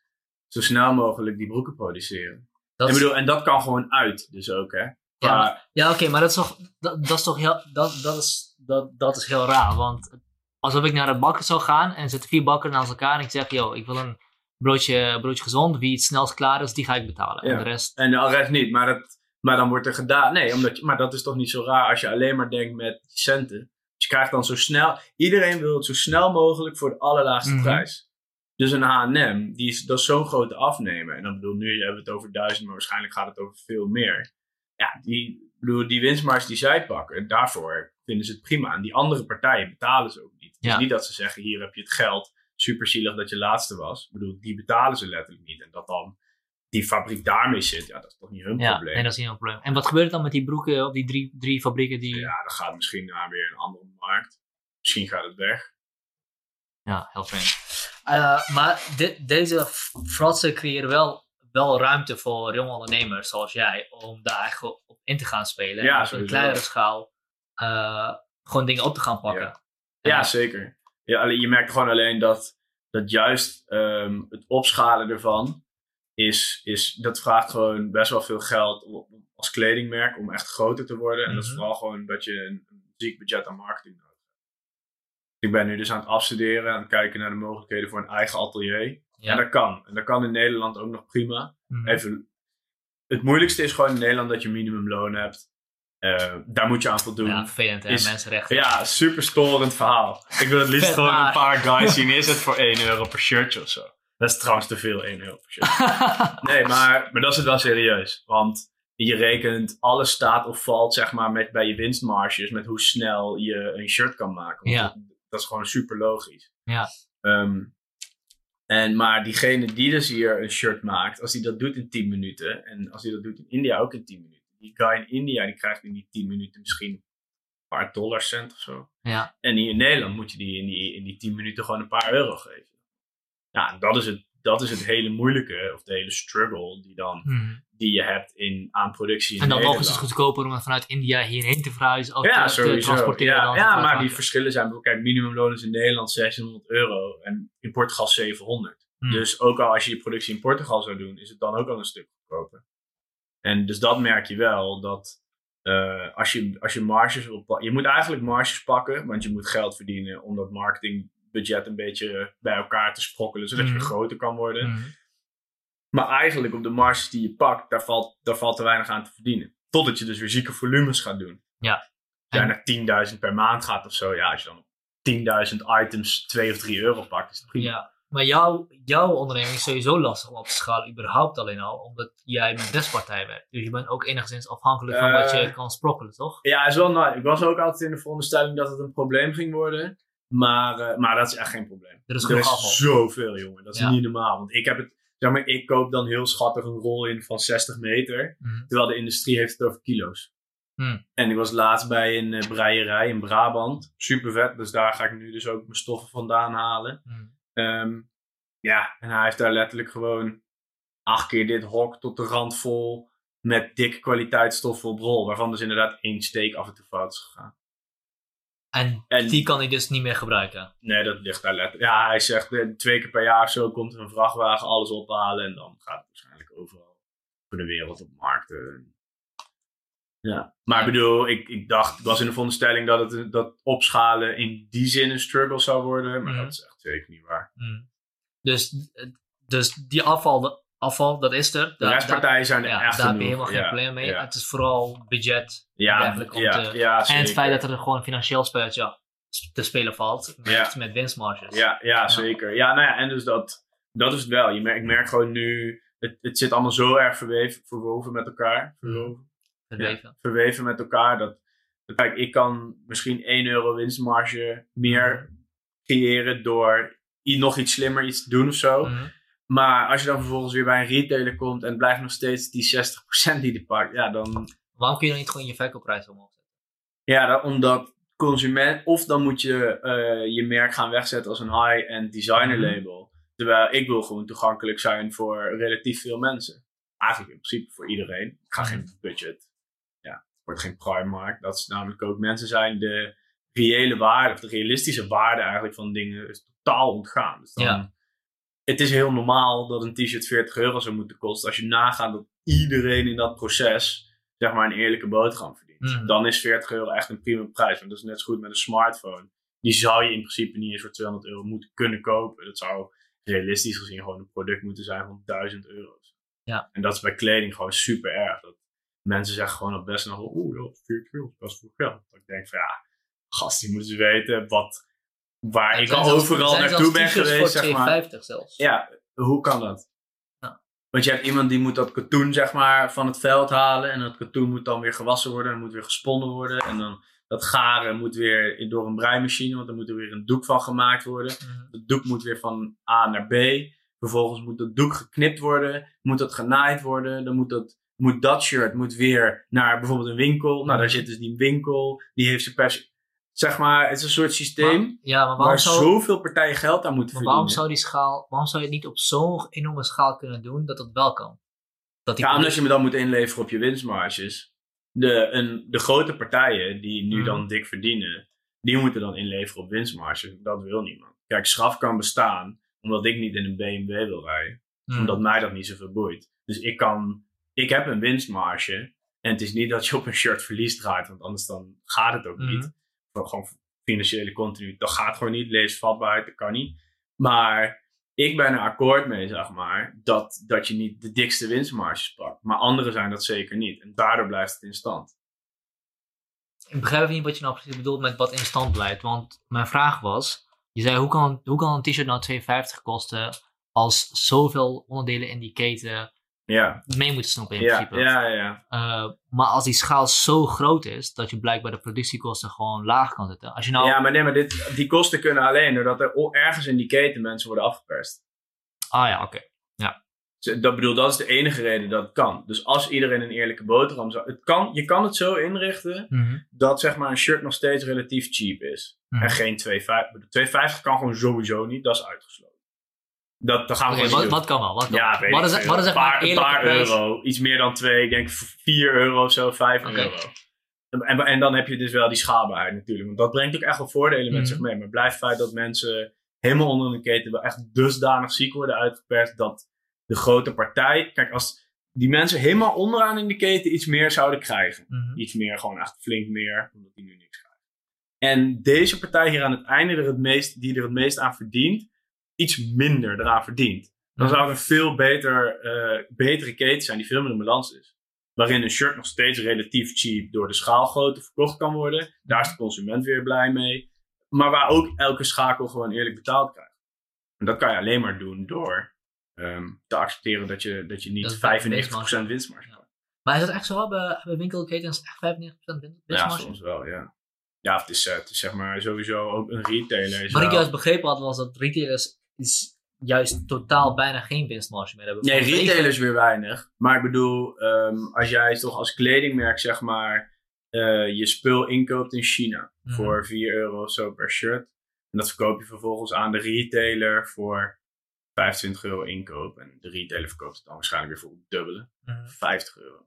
S1: zo snel mogelijk die broeken produceren.
S2: dat
S1: Ik
S2: is-
S1: bedoel, en dat kan gewoon uit, dus ook, hè.
S2: Ja, maar- Ja, oké, maar dat is toch, dat, dat is toch heel, dat, dat, is, dat, dat is heel raar. Want alsof ik naar de bakker zou gaan en zitten vier bakkers naast elkaar en ik zeg, yo, ik wil een broodje, broodje gezond, wie het snelst klaar is, die ga ik betalen. En de rest,
S1: En de rest niet, maar, dat, maar dan wordt er gedaan. Nee, omdat je, maar dat is toch niet zo raar als je alleen maar denkt met centen. Dus je krijgt dan zo snel. Iedereen wil het zo snel mogelijk voor de allerlaagste
S2: Mhm.
S1: prijs. Dus een HM, die is, dat is zo'n grote afnemer. En dan bedoel, nu hebben we het over duizend, maar waarschijnlijk gaat het over veel meer. Ja, die, bedoel, die winstmarge die zij pakken, daarvoor vinden ze het prima. En die andere partijen betalen ze ook niet. Het
S2: Ja.
S1: is niet dat ze zeggen, hier heb je het geld. Super zielig dat je laatste was. Ik bedoel, die betalen ze letterlijk niet. En dat dan die fabriek daarmee zit, ja, dat is toch niet hun
S2: ja,
S1: probleem.
S2: nee, dat is niet een probleem. En wat gebeurt er dan met die broeken op die drie, drie fabrieken die... Ja,
S1: Ja, dan gaat misschien naar weer een andere markt. Misschien gaat het weg.
S2: heel vreemd. Eh, maar deze fratsen creëren wel, wel ruimte voor jonge ondernemers zoals jij, om daar eigenlijk op in te gaan spelen.
S1: Ja,
S2: en op een kleinere schaal eh, gewoon dingen op te gaan pakken.
S1: Ja. Ja, zeker. Ja, alleen, je merkt gewoon alleen dat, dat juist ehm, het opschalen ervan is, is, dat vraagt gewoon best wel veel geld als kledingmerk om echt groter te worden. En dat is
S2: Mhm.
S1: vooral gewoon dat je een, een ziek budget aan marketing nodig hebt. Ik ben nu dus aan het afstuderen, aan het kijken naar de mogelijkheden voor een eigen atelier.
S2: Ja.
S1: En dat kan. En dat kan in Nederland ook nog prima.
S2: Mhm.
S1: Even, het moeilijkste is gewoon in Nederland dat je minimumloon hebt. Eh, daar moet je aan voldoen.
S2: Ja, vervelend
S1: Is-
S2: mensenrechten.
S1: Ja, super storend verhaal. Ik wil het liefst gewoon een paar guys zien. Is het voor 1 euro per shirtje of zo? Dat is trouwens te veel, 1 euro per. Nee, maar, maar dat is het wel serieus. Want je rekent, alles staat of valt zeg maar met, bij je winstmarges. Met hoe snel je een shirt kan maken.
S2: Ja.
S1: dat, dat is gewoon super logisch.
S2: Ja.
S1: Ehm, en, maar diegene die dus hier een shirt maakt, als hij dat doet in 10 minuten. En als hij dat doet in India ook in 10 minuten. Die guy in India die krijgt in die 10 minuten misschien een paar dollarcent of zo.
S2: ja.
S1: En hier in Nederland moet je die in, die in die 10 minuten gewoon een paar euro geven. Ja, en dat is het, dat is het hele moeilijke, of de hele struggle die, dan,
S2: Mhm.
S1: die je hebt in, aan productie in
S2: En dan nog eens het goedkoper om het vanuit India hierheen te verhuizen. Of
S1: Ja,
S2: te, te
S1: sowieso.
S2: transporteren.
S1: Ja,
S2: dan
S1: ja maar die verschillen zijn... Kijk, minimumloon is in Nederland 1600 euro en in Portugal 700.
S2: Hmm.
S1: Dus ook al als je je productie in Portugal zou doen, is het dan ook al een stuk goedkoper. En dus dat merk je wel, dat eh, als, je, als je marges wil pakken... Je moet eigenlijk marges pakken, want je moet geld verdienen om dat marketingbudget een beetje bij elkaar te sprokkelen, zodat je
S2: Mhm.
S1: groter kan worden.
S2: Mhm.
S1: Maar eigenlijk op de marges die je pakt, daar valt, daar valt te weinig aan te verdienen. Totdat je dus weer zieke volumes gaat doen.
S2: Ja.
S1: Als
S2: En-
S1: naar 10.000 per maand gaat of zo, ja, als je dan op 10.000 items 2 of 3 euro pakt, is het prima.
S2: Ja, maar jouw, jouw onderneming is sowieso lastig om op te schalen, überhaupt alleen al, omdat jij met despartij bent. Dus je bent ook enigszins afhankelijk van wat
S1: Eh.
S2: je kan sprokkelen, toch?
S1: Ja, is wel nice. Ik was ook altijd in de veronderstelling dat het een probleem ging worden. Maar, eh, maar dat is echt geen probleem.
S2: Er is
S1: er is zoveel, jongen. Dat is
S2: Ja.
S1: niet normaal. Want ik heb het, zeg maar, ik koop dan heel schattig een rol in van 60 meter.
S2: Mhm.
S1: Terwijl de industrie heeft het over kilo's.
S2: Hmm.
S1: En ik was laatst bij een eh, breierij in Brabant. Super vet. Dus daar ga ik nu dus ook mijn stoffen vandaan halen.
S2: Mhm.
S1: Ehm, ja, en hij heeft daar letterlijk gewoon acht keer dit hok tot de rand vol. Met dikke kwaliteitsstoffen op rol. Waarvan dus inderdaad één steek af en toe fout is gegaan.
S2: En,
S1: En-
S2: die kan hij dus niet meer gebruiken.
S1: Nee, dat ligt daar letterlijk. Ja, hij zegt eh, twee keer per jaar of zo komt er een vrachtwagen alles ophalen. En dan gaat het waarschijnlijk overal voor de wereld op markten. Ja, maar ik bedoel, ik, ik dacht, ik was in de veronderstelling dat het dat opschalen in die zin een struggle zou worden. Maar
S2: Mhm.
S1: dat is echt zeker niet waar.
S2: Mhm. Dus, dus die afval, afval, dat is er.
S1: De restpartijen zijn er
S2: ja,
S1: echt
S2: daar heb je helemaal geen probleem mee. Het is vooral budget
S1: Ja,
S2: om te- en het feit dat er gewoon een financieel spelletje te spelen valt met, met winstmarges.
S1: Ja, ja, zeker. Ja, nou ja, en dus dat, dat is het wel. Je merkt, ik merk gewoon nu, het, het zit allemaal zo erg verweven, verwoven met elkaar. Verwoven.
S2: Verweven.
S1: verweven met elkaar. Dat, kijk, ik kan misschien 1 euro winstmarge meer creëren door nog iets slimmer iets te doen of zo.
S2: Mhm.
S1: Maar als je dan vervolgens weer bij een retailer komt en het blijft nog steeds die 60% die die pakt, ja, dan.
S2: Waarom kun je dan niet gewoon je verkoopprijs omhoog zetten?
S1: Ja, dan, omdat consument. Of dan moet je eh, je merk gaan wegzetten als een high-end designer
S2: Mhm.
S1: label. Terwijl ik wil gewoon toegankelijk zijn voor relatief veel mensen. Eigenlijk in principe voor iedereen. Ik ga
S2: Mhm.
S1: geen budget. Ja, wordt geen Primark. Dat is namelijk ook mensen zijn de reële waarde, of de realistische waarde eigenlijk van dingen is totaal ontgaan. Dus dan,
S2: Ja.
S1: Het is heel normaal dat een t-shirt 40 euro zou moeten kosten. Als je nagaat dat iedereen in dat proces zeg maar een eerlijke boterham verdient.
S2: Mhm.
S1: Dan is 40 euro echt een prima prijs. Want dat is net zo goed met een smartphone. Die zou je in principe niet eens voor 200 euro moeten kunnen kopen. Dat zou realistisch gezien gewoon een product moeten zijn van 1000 euro.
S2: Ja.
S1: En dat is bij kleding gewoon super erg. Dat mensen zeggen gewoon op best nog oeh, ja, 40 euro is best veel geld. Dat ik denk van ja, gast, die moeten weten wat, waar ik al overal naartoe ben geweest, zeg maar.
S2: 2,50 zelfs.
S1: Ja, hoe kan dat?
S2: Ja.
S1: Want je hebt iemand die moet dat katoen zeg maar van het veld halen. En dat katoen moet dan weer gewassen worden. En moet weer gesponnen worden. En dan dat garen moet weer door een breimachine. Want dan moet er weer een doek van gemaakt worden. Het doek moet weer van A naar B. Vervolgens moet dat doek geknipt worden. Moet dat genaaid worden. Dan moet dat, moet dat shirt moet weer naar bijvoorbeeld een winkel. Nou, daar
S2: Mhm.
S1: zit dus die winkel. Die heeft zijn pers... Zeg maar, het is een soort systeem.
S2: Maar- ja, maar
S1: waar
S2: zou,
S1: zoveel partijen geld aan moeten
S2: maar
S1: verdienen.
S2: waarom zou die schaal, waarom zou je het niet op zo'n enorme schaal kunnen doen dat het wel kan? Dat die
S1: Ja, omdat je me dan moet inleveren op je winstmarges. De, een, de grote partijen die nu
S2: Mhm.
S1: dan dik verdienen, die moeten dan inleveren op winstmarges. Dat wil niemand. Kijk, straf kan bestaan omdat ik niet in een BMW wil rijden.
S2: Mhm.
S1: Omdat mij dat niet zoveel boeit. Dus ik kan, ik heb een winstmarge. En het is niet dat je op een shirt verlies draait, want anders dan gaat het ook
S2: Mhm.
S1: niet. Gewoon financiële continu. Dat gaat gewoon niet. Leesvatbaarheid, dat kan niet. Maar ik ben er akkoord mee, zeg maar, dat, dat je niet de dikste winstmarges pakt. Maar anderen zijn dat zeker niet. En daardoor blijft het in stand.
S2: ik begrijp niet wat je nou precies bedoelt met wat in stand blijft. Want mijn vraag was, je zei hoe kan, hoe kan een t-shirt nou 2,50 kosten als zoveel onderdelen in die keten
S1: Ja,
S2: mee moeten snoepen in
S1: ja,
S2: principe.
S1: ja, ja.
S2: Eh, maar als die schaal zo groot is, dat je blijkbaar de productiekosten gewoon laag kan zetten. Als je nou,
S1: Ja, maar nee, maar dit, die kosten kunnen alleen doordat er ergens in die keten mensen worden afgeperst.
S2: ah ja, oké.
S1: Z- Dat bedoel, dat is de enige reden dat het kan. Dus als iedereen een eerlijke boterham zou... Het kan, je kan het zo inrichten
S2: Mhm,
S1: dat zeg maar een shirt nog steeds relatief cheap is.
S2: mhm.
S1: En geen 2,50. 2,50 kan gewoon sowieso niet, dat is uitgesloten. Dat, dat gaan we gewoon
S2: wat,
S1: niet
S2: wat kan wel? Wat
S1: doen.
S2: kan
S1: Ja,
S2: wel? wat is, wat is
S1: een
S2: maar
S1: paar,
S2: een
S1: euro. Iets meer dan 2. Ik denk 4 euro of zo, 5
S2: Oké.
S1: euro. En, en, dan heb je dus wel die schaalbaarheid natuurlijk. Want dat brengt ook echt wel voordelen met
S2: Mhm.
S1: zich mee. Maar het blijft feit dat mensen helemaal onder de keten wel echt dusdanig ziek worden uitgeperst. Dat de grote partij... Kijk, als die mensen helemaal onderaan in de keten iets meer zouden krijgen.
S2: Mhm.
S1: Iets meer, gewoon echt flink meer. Omdat die nu niks krijgen. En deze partij hier aan het einde er het meest, die er het meest aan verdient, iets minder eraan verdient. Dan zou het een veel beter, eh, betere keten zijn die veel meer in balans is. Waarin een shirt nog steeds relatief cheap door de schaalgrootte verkocht kan worden. Daar is de consument weer blij mee. Maar waar ook elke schakel gewoon eerlijk betaald krijgt. En dat kan je alleen maar doen door ehm, te accepteren dat je, dat je niet
S2: Dat is
S1: 95% winstmarge hebt.
S2: Maar is dat echt zo? Hebben, hebben winkelketens echt 95% win-
S1: Ja,
S2: winstmarge?
S1: soms wel, ja. Ja, het is, eh, het is zeg maar sowieso ook een retailer.
S2: Wat ik
S1: wel-
S2: juist begrepen had, was dat retailers is juist totaal bijna geen winstmarge meer hebben.
S1: Nee, retailers weer weinig. Maar ik bedoel, ehm, als jij toch als kledingmerk zeg maar eh, je spul inkoopt in China
S2: Mhm.
S1: voor 4 euro of zo per shirt. En dat verkoop je vervolgens aan de retailer voor 25 euro inkoop. En de retailer verkoopt het dan waarschijnlijk weer voor het dubbele.
S2: Mhm.
S1: 50 euro.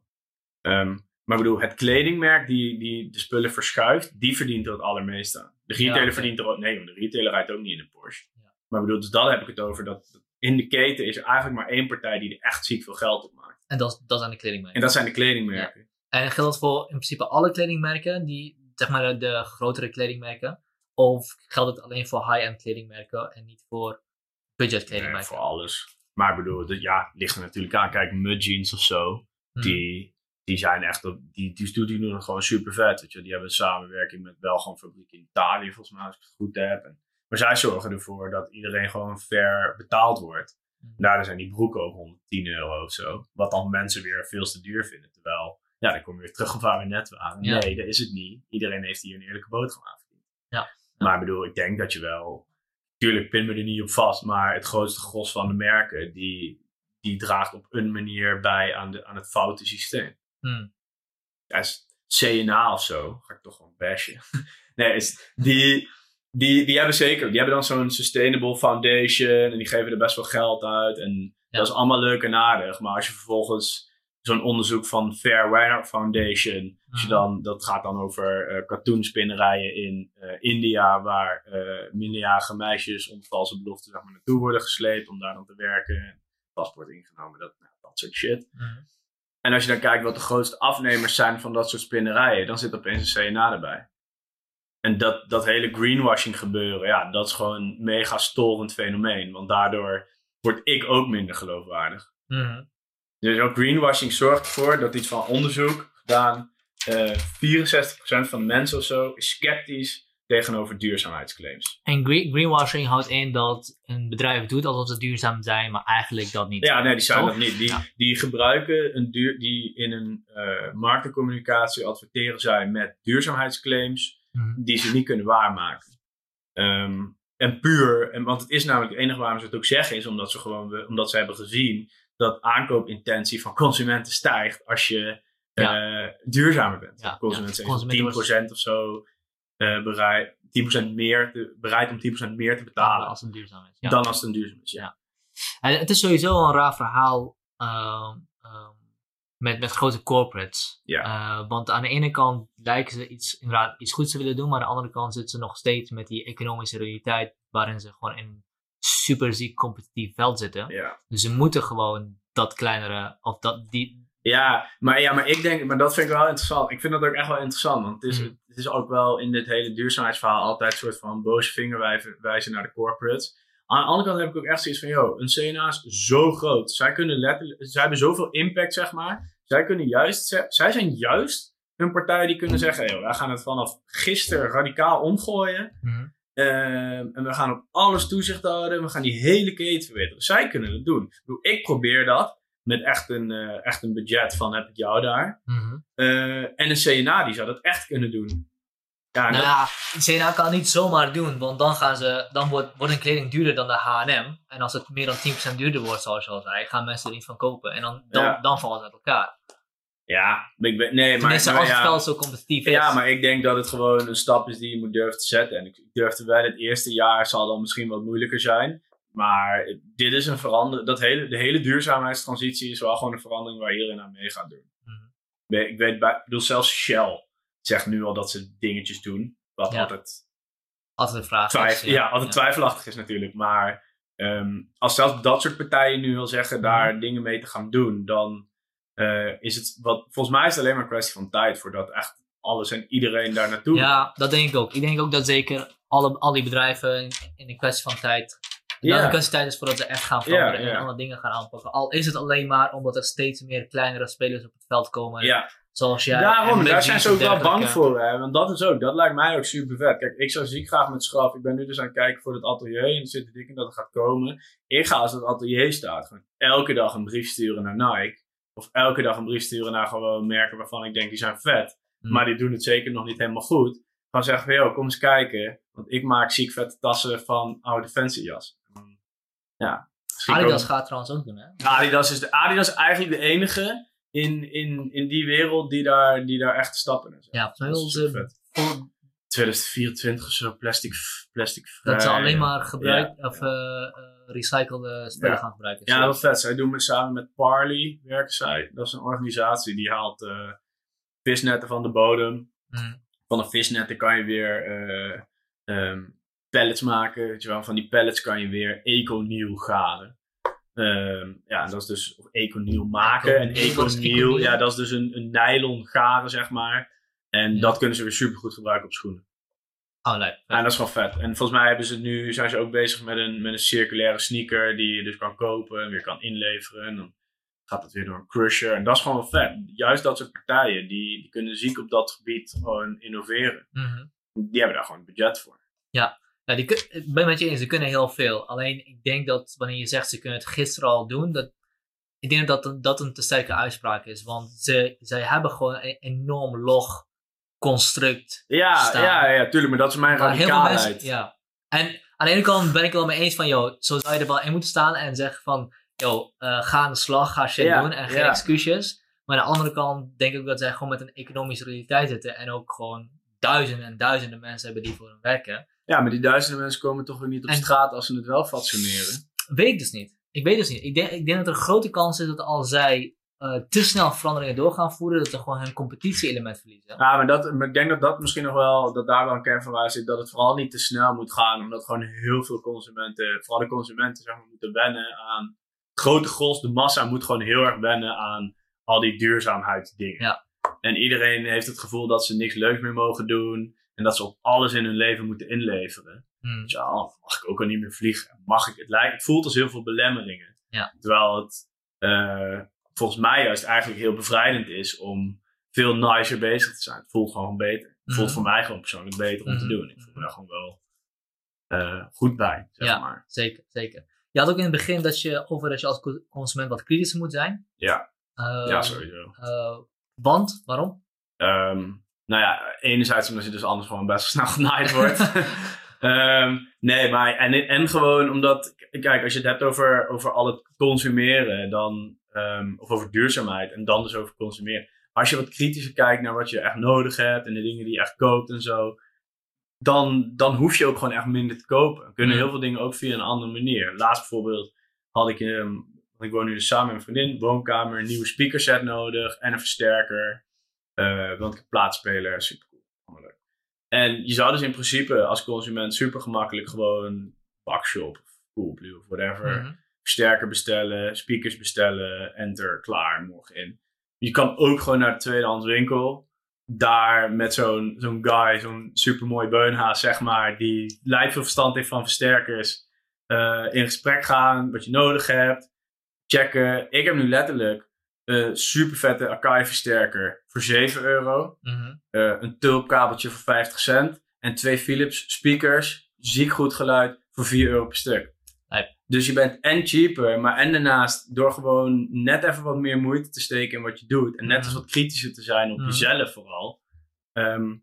S1: Ehm, maar ik bedoel, het kledingmerk die, die de spullen verschuift, die verdient er het allermeeste aan. De retailer verdient er ook, nee, want de retailer rijdt ook niet in een Porsche. Maar bedoel, dus daar heb ik het over, dat in de keten is er eigenlijk maar één partij die er echt ziek veel geld op maakt.
S2: En dat, is- dat zijn de kledingmerken.
S1: En dat zijn de kledingmerken.
S2: En geldt dat voor in principe alle kledingmerken, die, zeg maar de, grotere kledingmerken? Of geldt het alleen voor high-end kledingmerken en niet voor budget
S1: Nee,
S2: kledingmerken?
S1: voor alles. Maar ik bedoel, dat, ja, ligt er natuurlijk aan. Kijk, mud jeans of zo,
S2: Mhm.
S1: die, die zijn echt, op, die, die, die, die doen het gewoon super vet. Weet je. Die hebben een samenwerking met Belgan fabriek in Italië, volgens mij, als ik het goed heb. En, maar zij zorgen ervoor dat iedereen gewoon fair betaald wordt.
S2: Mhm.
S1: Daardoor zijn die broeken ook 110 euro of zo. Wat dan mensen weer veel te duur vinden. Terwijl, ja, dan kom je weer terug op waar we net waren.
S2: Ja.
S1: Nee, dat is het niet. Iedereen heeft hier een eerlijke boterham aan verdiend.
S2: Ja.
S1: Maar ik bedoel, ik denk dat je wel... Tuurlijk, pin me er niet op vast. Maar het grootste gros van de merken, die, die draagt op een manier bij aan, de, aan het foute systeem.
S2: Hmm.
S1: Ja, is CNA of zo. Ga ik toch gewoon bashen. nee, is, die, die, die hebben zeker... Die hebben dan zo'n Sustainable Foundation. En die geven er best wel geld uit. En
S2: Ja.
S1: dat is allemaal leuk en aardig. Maar als je vervolgens zo'n onderzoek van Fair Weather Foundation... Als je
S2: Mhm.
S1: dan, dat gaat dan over eh cartoonspinnerijen in eh, India... waar eh minderjarige meisjes onder valse belofte zeg maar, naartoe worden gesleept... om daar dan te werken. Paspoort ingenomen, dat, nou, dat soort shit.
S2: Mhm.
S1: En als je dan kijkt wat de grootste afnemers zijn van dat soort spinnerijen, dan zit opeens een CNA erbij. En dat, dat hele greenwashing gebeuren, ja, dat is gewoon een mega storend fenomeen. Want daardoor word ik ook minder geloofwaardig.
S2: Mhm.
S1: Dus ook greenwashing zorgt ervoor dat iets van onderzoek gedaan, eh 64% van de mensen of zo is sceptisch tegenover duurzaamheidsclaims.
S2: En green- greenwashing houdt in dat een bedrijf doet alsof ze duurzaam zijn, maar eigenlijk dat niet.
S1: Ja, nee, die zijn dat niet. Die,
S2: Ja.
S1: die gebruiken een duur, die in een eh marketingcommunicatie adverteren zij met duurzaamheidsclaims
S2: Mhm.
S1: die ze niet kunnen waarmaken. Ehm, en puur, en, want het is namelijk het enige waarom ze het ook zeggen, is omdat ze gewoon omdat ze hebben gezien dat aankoopintentie van consumenten stijgt als je eh, duurzamer bent.
S2: Ja,
S1: consumenten
S2: ja.
S1: zijn
S2: Consumenten
S1: 10% of zo eh, bereid, 10% meer te, bereid om 10% meer te betalen
S2: als het duurzaam is. Ja.
S1: dan als het een duurzaam is. Ja.
S2: En het is sowieso een raar verhaal ehm, ehm, met, met grote corporates.
S1: Ja.
S2: Eh, want aan de ene kant lijken ze iets, inderdaad iets goeds te willen doen, maar aan de andere kant zitten ze nog steeds met die economische realiteit waarin ze gewoon in een super ziek competitief veld zitten.
S1: Ja.
S2: Dus ze moeten gewoon dat kleinere, of dat, die,
S1: Ja, maar, ja, maar ik denk, maar dat vind ik wel interessant. Ik vind dat ook echt wel interessant, want het is,
S2: Mm.
S1: het is ook wel in dit hele duurzaamheidsverhaal altijd een soort van boze vinger wijven- wijzen naar de corporates. Aan de andere kant heb ik ook echt zoiets van, joh, een CNA is zo groot. Zij kunnen letterlijk, zij hebben zoveel impact, zeg maar. Zij kunnen juist, zij, zij zijn juist een partij die kunnen zeggen: hey, wij gaan het vanaf gisteren radicaal omgooien.
S2: Mhm.
S1: Ehm, en we gaan op alles toezicht houden. We gaan die hele keten verbeteren. Zij kunnen het doen. Ik probeer dat met echt een, eh, echt een budget van heb ik jou daar.
S2: Mhm.
S1: Eh, en een CNA die zou dat echt kunnen doen. Ja,
S2: Nou ja, CNA kan het niet zomaar doen, want dan, gaan ze, dan wordt, wordt een kleding duurder dan de H&M. En als het meer dan 10% duurder wordt, zoals je al zei, gaan mensen er niet van kopen. En dan, dan,
S1: Ja.
S2: dan valt het uit elkaar.
S1: ja, ik ben, nee, maar,
S2: Tenminste, als het veld zo competitief is.
S1: Ja, maar ik denk dat het gewoon een stap is die je moet durven te zetten. En ik ik durfde wel het eerste jaar zal dan misschien wat moeilijker zijn. Maar dit is een verandering. Dat hele, de hele duurzaamheidstransitie is wel gewoon een verandering waar iedereen aan mee gaat doen.
S2: Mhm.
S1: Ik weet- Ik weet, bij, ik bedoel, zelfs Shell zegt nu al dat ze dingetjes doen. Wat
S2: Ja.
S1: altijd,
S2: Altijd een vraag.
S1: twijf, ja, altijd twijfelachtig is natuurlijk. Maar ehm, als zelfs dat soort partijen nu al zeggen daar
S2: Mhm.
S1: dingen mee te gaan doen, dan eh, is het wat. Volgens mij is het alleen maar een kwestie van tijd voordat echt alles en iedereen daar naartoe
S2: Ja, dat denk ik ook. Ik denk ook dat zeker alle, al die bedrijven in, in een kwestie van tijd.
S1: Ja.
S2: Dat een kwestie tijd is voordat ze echt gaan veranderen en andere dingen gaan aanpakken. Al is het alleen maar omdat er steeds meer kleinere spelers op het veld komen. Zoals jij.
S1: daarom, daar zijn ze ook wel bang voor. Hè? Want dat is ook, dat lijkt mij ook super vet. Kijk, ik zou ziek graag met schraf. Ik ben nu dus aan het kijken voor het atelier. En er zit er dik in dat het gaat komen. Ik ga als het atelier staat, gewoon elke dag een brief sturen naar Nike. Of elke dag een brief sturen naar gewoon merken waarvan ik denk die zijn vet.
S2: Hmm.
S1: Maar die doen het zeker nog niet helemaal goed. Gewoon zeggen van, joh, kom eens kijken. Want ik maak ziek vette tassen van oude Defensie jas. Ja.
S2: Adidas gaat trouwens ook doen, hè?
S1: Adidas is, de, Adidas is eigenlijk de enige in, in, in die wereld die daar, die daar echt stappen in zetten.
S2: Ja, volgens mij
S1: Dat
S2: wil
S1: is
S2: ze
S1: super vet.
S2: voor-
S1: 2024 of zo, plastic, plastic
S2: dat ze
S1: vrij.
S2: alleen maar gebruik,
S1: Ja.
S2: of, eh, eh, recyclede spullen
S1: Ja.
S2: gaan gebruiken.
S1: Ja, dat is vet. Zij doen met, samen met Parley, werken zij. Dat is een organisatie die haalt eh, visnetten van de bodem.
S2: Mhm.
S1: Van de visnetten kan je weer eh, ehm, pellets maken. Weet je wel. Van die pellets kan je weer eco-nieuw garen. Ehm, ja, dat is dus of maken. En
S2: eco-nieuw?
S1: ja, dat is dus een, een nylon garen, zeg maar. En
S2: Ja.
S1: dat kunnen ze weer super goed gebruiken op schoenen.
S2: Oh, leuk.
S1: Ja, dat is wel vet. En volgens mij hebben ze nu, zijn ze ook bezig met een, met een circulaire sneaker die je dus kan kopen en weer kan inleveren. En dan gaat het weer door een crusher. En dat is gewoon wel vet. Juist dat soort partijen, die, die kunnen ziek op dat gebied gewoon innoveren.
S2: Mhm.
S1: Die hebben daar gewoon budget voor.
S2: Ja, die kun- ik ben met je eens, ze kunnen heel veel. Alleen ik denk dat wanneer je zegt ze kunnen het gisteren al doen, dat, ik denk dat dat een te sterke uitspraak is. Want ze, zij hebben gewoon een enorm log construct.
S1: Ja,
S2: Staan.
S1: ja, ja, tuurlijk. Maar dat is mijn
S2: veel
S1: radicaalheid.
S2: mensen, ja. En aan de ene kant ben ik het wel mee eens van, joh, zo zou je er wel in moeten staan en zeggen van, joh, eh, ga aan de slag, ga shit
S1: Ja,
S2: doen en geen
S1: ja.
S2: excuses. Maar aan de andere kant denk ik dat zij gewoon met een economische realiteit zitten en ook gewoon duizenden en duizenden mensen hebben die voor hen werken.
S1: Ja, maar die duizenden mensen komen toch weer niet op
S2: En-
S1: straat als ze het wel fatsoeneren.
S2: Weet ik dus niet. Ik weet dus niet. Ik denk, ik denk dat er een grote kans is dat als zij eh, te snel veranderingen door gaan voeren, dat ze gewoon hun competitie-element verliezen.
S1: Ja, maar, dat, maar ik denk dat dat misschien nog wel, dat daar wel een kern van waar zit, dat het vooral niet te snel moet gaan, omdat gewoon heel veel consumenten, vooral de consumenten, zeg maar, moeten wennen aan, het grote gros, de massa moet gewoon heel erg wennen aan al die duurzaamheidsdingen.
S2: Ja.
S1: En iedereen heeft het gevoel dat ze niks leuks meer mogen doen en dat ze op alles in hun leven moeten inleveren.
S2: Hmm.
S1: Ja, oh, mag ik ook al niet meer vliegen? Mag ik? Het, lijkt, het voelt als heel veel belemmeringen.
S2: Ja.
S1: Terwijl het eh, volgens mij juist eigenlijk heel bevrijdend is om veel nicer bezig te zijn. Het voelt gewoon beter. Het voelt
S2: Mhm.
S1: voor mij gewoon persoonlijk beter om te
S2: Mhm.
S1: doen. Ik voel me daar gewoon wel eh, goed bij, zeg
S2: Ja.
S1: maar.
S2: Zeker, zeker. Je had ook in het begin dat je over dat je als co- consument wat kritischer moet zijn.
S1: Ja. Ja, sowieso.
S2: eh, want, waarom?
S1: Ehm, nou ja, enerzijds omdat je dus anders gewoon best wel snel genaaid wordt. Ehm, nee, maar en, en gewoon omdat, kijk, als je het hebt over, over al het consumeren, dan, ehm, of over duurzaamheid en dan dus over consumeren. Als je wat kritischer kijkt naar wat je echt nodig hebt en de dingen die je echt koopt en zo, dan, dan hoef je ook gewoon echt minder te kopen. Kunnen
S2: Mm.
S1: heel veel dingen ook via een andere manier. Laatst bijvoorbeeld had ik, ehm, ik woon nu dus samen met mijn vriendin, woonkamer, een nieuwe speakerset nodig en een versterker. Eh, want ik heb plaatsspelen, super cool. Leuk. En je zou dus in principe als consument super gemakkelijk gewoon Bakshop of Coolblue of whatever.
S2: Mhm.
S1: Versterker bestellen, speakers bestellen, enter, klaar, morgen in. Je kan ook gewoon naar de tweedehands winkel. Daar met zo'n zo'n guy, zo'n supermooi beunhaas, zeg maar, die lijkt veel verstand heeft van versterkers. eh, in gesprek gaan, wat je nodig hebt. Checken. Ik heb nu letterlijk Een super vette Akai versterker voor 7 euro.
S2: Mhm.
S1: Eh, een tulpkabeltje voor 50 cent. En twee Philips speakers, ziek goed geluid, voor 4 euro per stuk. Dus je bent en cheaper, maar en daarnaast door gewoon net even wat meer moeite te steken in wat je doet. En net
S2: Mhm.
S1: eens wat kritischer te zijn op
S2: Mhm.
S1: jezelf vooral. Ehm,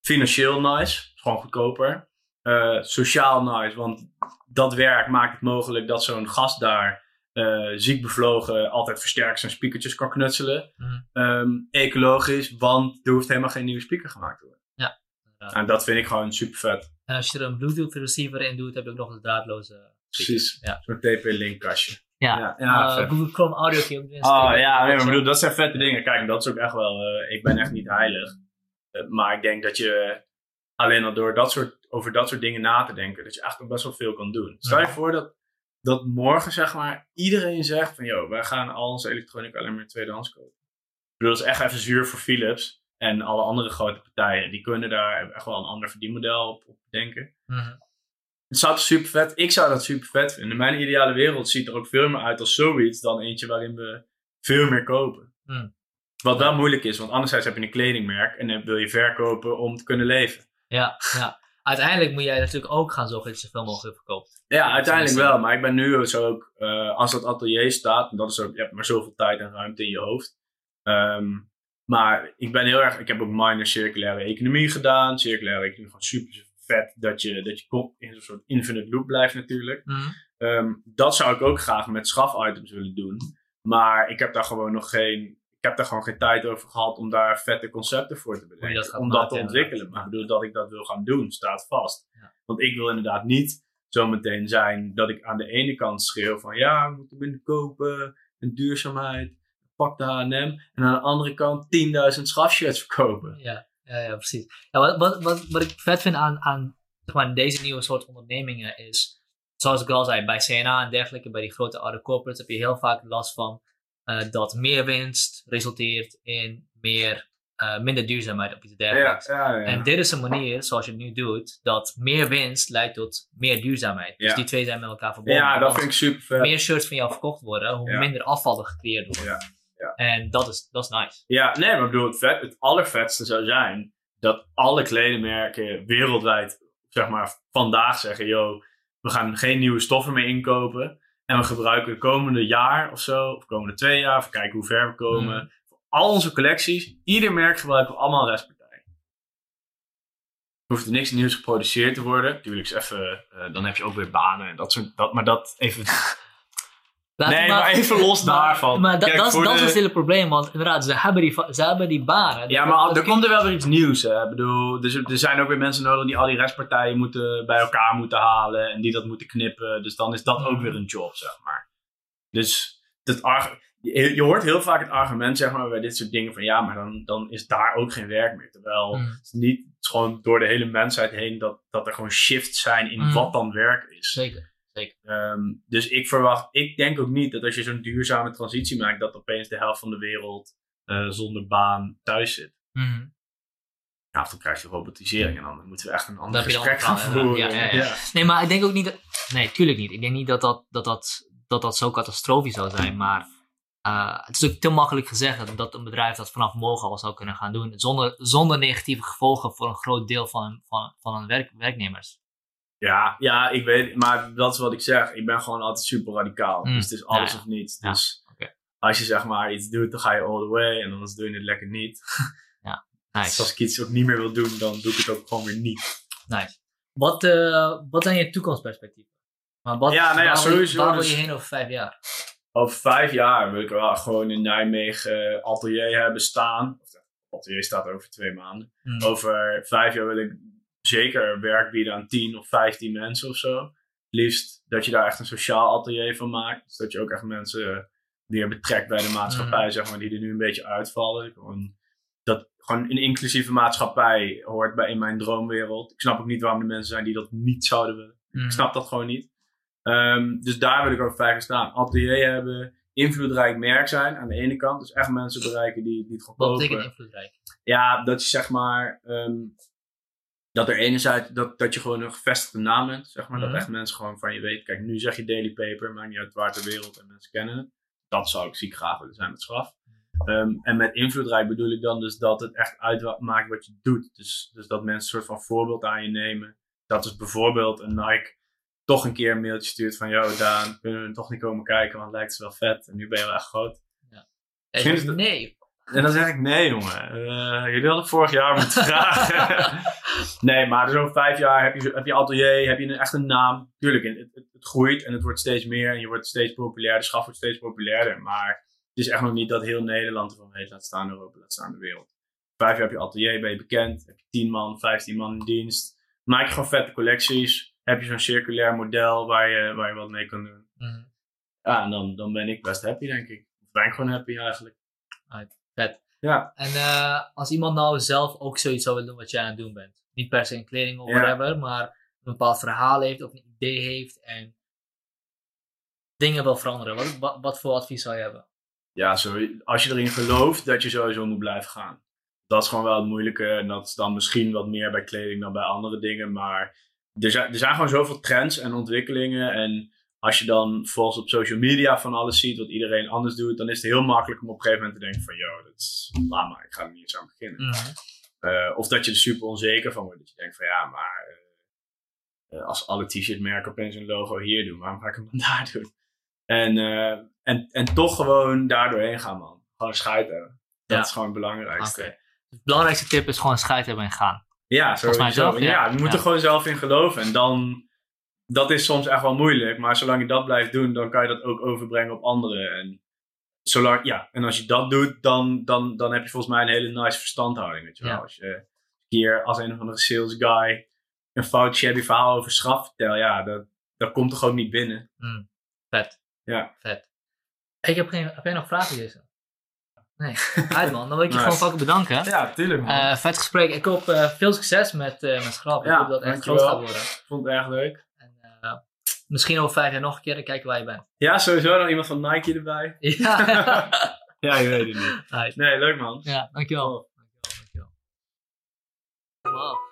S1: financieel nice, gewoon goedkoper. Eh, sociaal nice, want dat werk maakt het mogelijk dat zo'n gast daar eh, ziek bevlogen altijd versterkt zijn speakertjes kan knutselen.
S2: Mhm.
S1: Ehm, ecologisch, want er hoeft helemaal geen nieuwe speaker gemaakt te worden.
S2: inderdaad.
S1: En dat vind ik gewoon super vet.
S2: En als je er een Bluetooth receiver in doet, heb je ook nog een draadloze.
S1: Precies.
S2: Ja.
S1: Zo'n TP-Link kastje.
S2: Ja,
S1: Ja, ja,
S2: Eh. Google Chrome Audio kun je ook erin
S1: Oh ja, nee, maar bedoel, dat zijn vette dingen. Kijk, dat is ook echt wel. eh, ik ben echt niet heilig. Maar ik denk dat je alleen al door dat soort, over dat soort dingen na te denken, dat je echt nog best wel veel kan doen. Stel je
S2: Ja.
S1: voor dat, dat morgen, zeg maar, iedereen zegt van, joh, wij gaan al onze elektronica alleen maar tweedehands kopen. Ik bedoel, dat is echt even zuur voor Philips. En alle andere grote partijen, die kunnen daar echt wel een ander verdienmodel op, op denken.
S2: Mhm.
S1: Het zou super vet. Ik zou dat super vet vinden. Mijn ideale wereld ziet er ook veel meer uit als zoiets dan eentje waarin we veel meer kopen.
S2: Hmm.
S1: Wat wel moeilijk is, want anderzijds heb je een kledingmerk en dan wil je verkopen om te kunnen leven.
S2: Ja, ja. Uiteindelijk moet jij natuurlijk ook gaan zorgen dat je zoveel mogelijk verkoopt.
S1: Ja, uiteindelijk wel. Maar ik ben nu zo ook, eh, als dat atelier staat, en dat is ook, je hebt maar zoveel tijd en ruimte in je hoofd. Ehm, maar ik ben heel erg, ik heb ook minor circulaire economie gedaan. Circulaire economie, gewoon super vet dat je, dat je kop in een soort infinite loop blijft natuurlijk.
S2: Mhm.
S1: Ehm, dat zou ik ook graag met schaf-items willen doen. Maar ik heb daar gewoon nog geen. Ik heb daar gewoon geen tijd over gehad om daar vette concepten voor te bedenken.
S2: dat
S1: om dat te ontwikkelen. Maar ik bedoel dat ik dat wil gaan doen, staat vast.
S2: Ja.
S1: Want ik wil inderdaad niet zometeen zijn dat ik aan de ene kant schreeuw van ja, we moeten minder kopen. En duurzaamheid. Pak de H&M. En aan de andere kant 10.000 schafshirts verkopen.
S2: Ja, ja, ja, precies. Ja, wat, wat, wat, wat ik vet vind aan, aan zeg maar, deze nieuwe soort ondernemingen is, zoals ik al zei, bij CNA en dergelijke, bij die grote oude corporates, heb je heel vaak last van eh, dat meer winst resulteert in meer, eh, minder duurzaamheid of iets dergelijks.
S1: ja, ja.
S2: En dit is een manier, zoals je het nu doet, dat meer winst leidt tot meer duurzaamheid. Dus die twee zijn met elkaar verbonden.
S1: ja, dat vind ik super vet.
S2: meer shirts van jou verkocht worden, hoe minder afval er gecreëerd wordt.
S1: Ja, ja.
S2: En dat is, dat is nice.
S1: Ja, nee, maar ik bedoel, het, vet, het allervetste zou zijn dat alle kledingmerken wereldwijd, zeg maar, vandaag zeggen: yo, we gaan geen nieuwe stoffen meer inkopen. En we gebruiken de komende jaar of zo, of komende twee jaar, even kijken hoe ver we komen.
S2: Mm.
S1: Voor al onze collecties, ieder merk gebruiken we allemaal restpartij. Er hoeft er niks nieuws geproduceerd te worden. Tuurlijk, is even, eh, dan heb je ook weer banen en dat soort. Dat, maar dat even. Nee, maar, even los
S2: maar-
S1: daarvan.
S2: Maar dat,
S1: Kijk,
S2: dat, is, het hele probleem, want inderdaad, ze hebben die, ze hebben die banen.
S1: Ja, maar er komt er wel weer iets nieuws. Hè. Ik bedoel, dus er zijn ook weer mensen nodig die al die restpartijen moeten, bij elkaar moeten halen. En die dat moeten knippen. Dus dan is dat ook
S2: Mhm.
S1: weer een job, zeg maar. Dus dat je, je hoort heel vaak het argument, zeg maar, bij dit soort dingen van ja, maar dan, dan is daar ook geen werk meer. Terwijl
S2: Mm.
S1: het niet het is gewoon door de hele mensheid heen dat, dat er gewoon shifts zijn in
S2: Mhm.
S1: wat dan werk is.
S2: Zeker.
S1: Ehm, dus ik verwacht, ik denk ook niet dat als je zo'n duurzame transitie maakt, dat opeens de helft van de wereld eh, zonder baan thuis zit.
S2: Mhm.
S1: Ja, of dan krijg je robotisering en dan moeten we echt een ander gesprek gaan voeren.
S2: ja, ja, ja. Nee, maar ik denk ook niet dat... Nee, tuurlijk niet. Ik denk niet dat dat, dat, dat, dat, dat zo catastrofisch zou zijn, maar... eh, het is ook te makkelijk gezegd dat, dat een bedrijf dat vanaf morgen al zou kunnen gaan doen, zonder, zonder negatieve gevolgen voor een groot deel van, van, van hun werk, werknemers.
S1: Ja, ja, ik weet, maar dat is wat ik zeg. Ik ben gewoon altijd super radicaal.
S2: Mm.
S1: Dus het is alles
S2: Ja, ja.
S1: of niets.
S2: Ja,
S1: Dus
S2: oké.
S1: als je zeg maar iets doet, dan ga je all the way en anders doe je het lekker niet. Dus als
S2: Nice.
S1: ik iets ook niet meer wil doen, dan doe ik het ook gewoon weer niet.
S2: nice. Wat, eh, wat zijn je toekomstperspectieven? Maar wat,
S1: Ja, nou ja,
S2: waar, wil-
S1: sowieso
S2: waar wil
S1: dus-
S2: je heen over vijf jaar?
S1: Over vijf jaar wil ik wel gewoon in Nijmegen eh, atelier hebben staan. Of, atelier staat over twee maanden.
S2: Hmm.
S1: Over vijf jaar wil ik zeker werk bieden aan 10 of 15 mensen of zo. Liefst dat je daar echt een sociaal atelier van maakt. Dus dat je ook echt mensen eh, weer betrekt bij de maatschappij,
S2: Mhm.
S1: zeg maar, die er nu een beetje uitvallen. Gewoon, dat gewoon een inclusieve maatschappij hoort bij in mijn droomwereld. Ik snap ook niet waarom er mensen zijn die dat niet zouden willen. Ik snap dat gewoon niet. Ehm, dus daar wil ik over vijf staan. Atelier hebben, invloedrijk merk zijn aan de ene kant. Dus echt mensen bereiken die, die het gewoon
S2: Wat
S1: kopen.
S2: betekent invloedrijk?
S1: Ja, dat je zeg maar. ehm, dat er enerzijds dat, dat je gewoon een gevestigde naam bent. Zeg maar.
S2: Mhm.
S1: Dat echt mensen gewoon van je weten. Kijk, nu zeg je Daily Paper, maar niet uit waar ter wereld en mensen kennen het. dat zou ik ziek graag willen zijn met schaf. Ehm, en met invloedrijk bedoel ik dan dus dat het echt uitmaakt wat je doet. Dus, dus dat mensen een soort van voorbeeld aan je nemen. Dat is bijvoorbeeld een Nike toch een keer een mailtje stuurt van... Yo, Daan, kunnen we toch niet komen kijken, want het lijkt ze wel vet. En nu ben je wel echt groot. Het-
S2: nee.
S1: En dan zeg ik, nee jongen, eh, jullie hadden vorig jaar moeten vragen. nee, maar dus over vijf jaar heb je, heb je atelier, heb je een, echt een naam. Tuurlijk, het, het, het groeit en het wordt steeds meer en je wordt steeds populairder. De schaf wordt steeds populairder, maar het is echt nog niet dat heel Nederland ervan weet. Laat staan Europa, laat staan de wereld. Vijf jaar heb je atelier, ben je bekend, heb je 10 man, 15 man in dienst. Maak je gewoon vette collecties. Heb je zo'n circulair model waar je, waar je wat mee kan doen.
S2: Mhm.
S1: Ja, en dan, dan ben ik best happy, denk ik. Of ben ik gewoon happy eigenlijk.
S2: Vet.
S1: Ja,
S2: En eh, als iemand nou zelf ook zoiets zou willen doen wat jij aan het doen bent. Niet per se in kleding of
S1: Ja.
S2: whatever, maar een bepaald verhaal heeft of een idee heeft en dingen wil veranderen. Wat, wat, wat voor advies zou je hebben?
S1: ja, zo, als je erin gelooft dat je sowieso moet blijven gaan. Dat is gewoon wel het moeilijke. En dat is dan misschien wat meer bij kleding dan bij andere dingen. Maar er zijn, er zijn gewoon zoveel trends en ontwikkelingen. En als je dan volgens op social media van alles ziet wat iedereen anders doet, dan is het heel makkelijk om op een gegeven moment te denken van, yo, dat is, laat maar, ik ga er niet eens aan beginnen. Eh, of dat je er super onzeker van wordt. Dat je denkt van, ja, maar eh, eh, als alle t-shirtmerken opeens een logo hier doen, waarom ga ik hem dan daar doen? En, en, en toch gewoon daar doorheen gaan, man. Gewoon scheid hebben. Dat
S2: Ja.
S1: is gewoon het belangrijkste.
S2: Oké. De belangrijkste tip is gewoon scheid hebben en gaan.
S1: Ja,
S2: mij
S1: sowieso.
S2: toch?
S1: Ja,
S2: Ja.
S1: je moet
S2: Ja.
S1: er gewoon zelf in geloven. En dan, dat is soms echt wel moeilijk. Maar zolang je dat blijft doen, dan kan je dat ook overbrengen op anderen. En, zolang, ja, en als je dat doet, dan, dan, dan heb je volgens mij een hele nice verstandhouding. Weet je wel.
S2: Ja.
S1: Als je hier als een of andere sales guy een fout shabby verhaal over schaf vertelt, ja, dat, dat komt toch ook niet binnen.
S2: Mm. Vet.
S1: Ja.
S2: Vet. Ik heb, geen, heb jij nog vragen, Jason? Nee. Uit man, dan wil ik je
S1: Nice.
S2: gewoon fucking bedanken.
S1: Ja, tuurlijk man.
S2: Eh, vet gesprek. Ik hoop eh, veel succes met, eh met Schrap. Ik hoop dat het echt groot gaat worden.
S1: Ik vond het erg leuk.
S2: En, misschien over vijf jaar nog een keer, dan kijken waar je bent.
S1: Ja, sowieso dan iemand van Nike erbij.
S2: Ja,
S1: Ja, je weet het niet. Nee, leuk man.
S2: ja dankjewel. Dankjewel, dankjewel. Wow.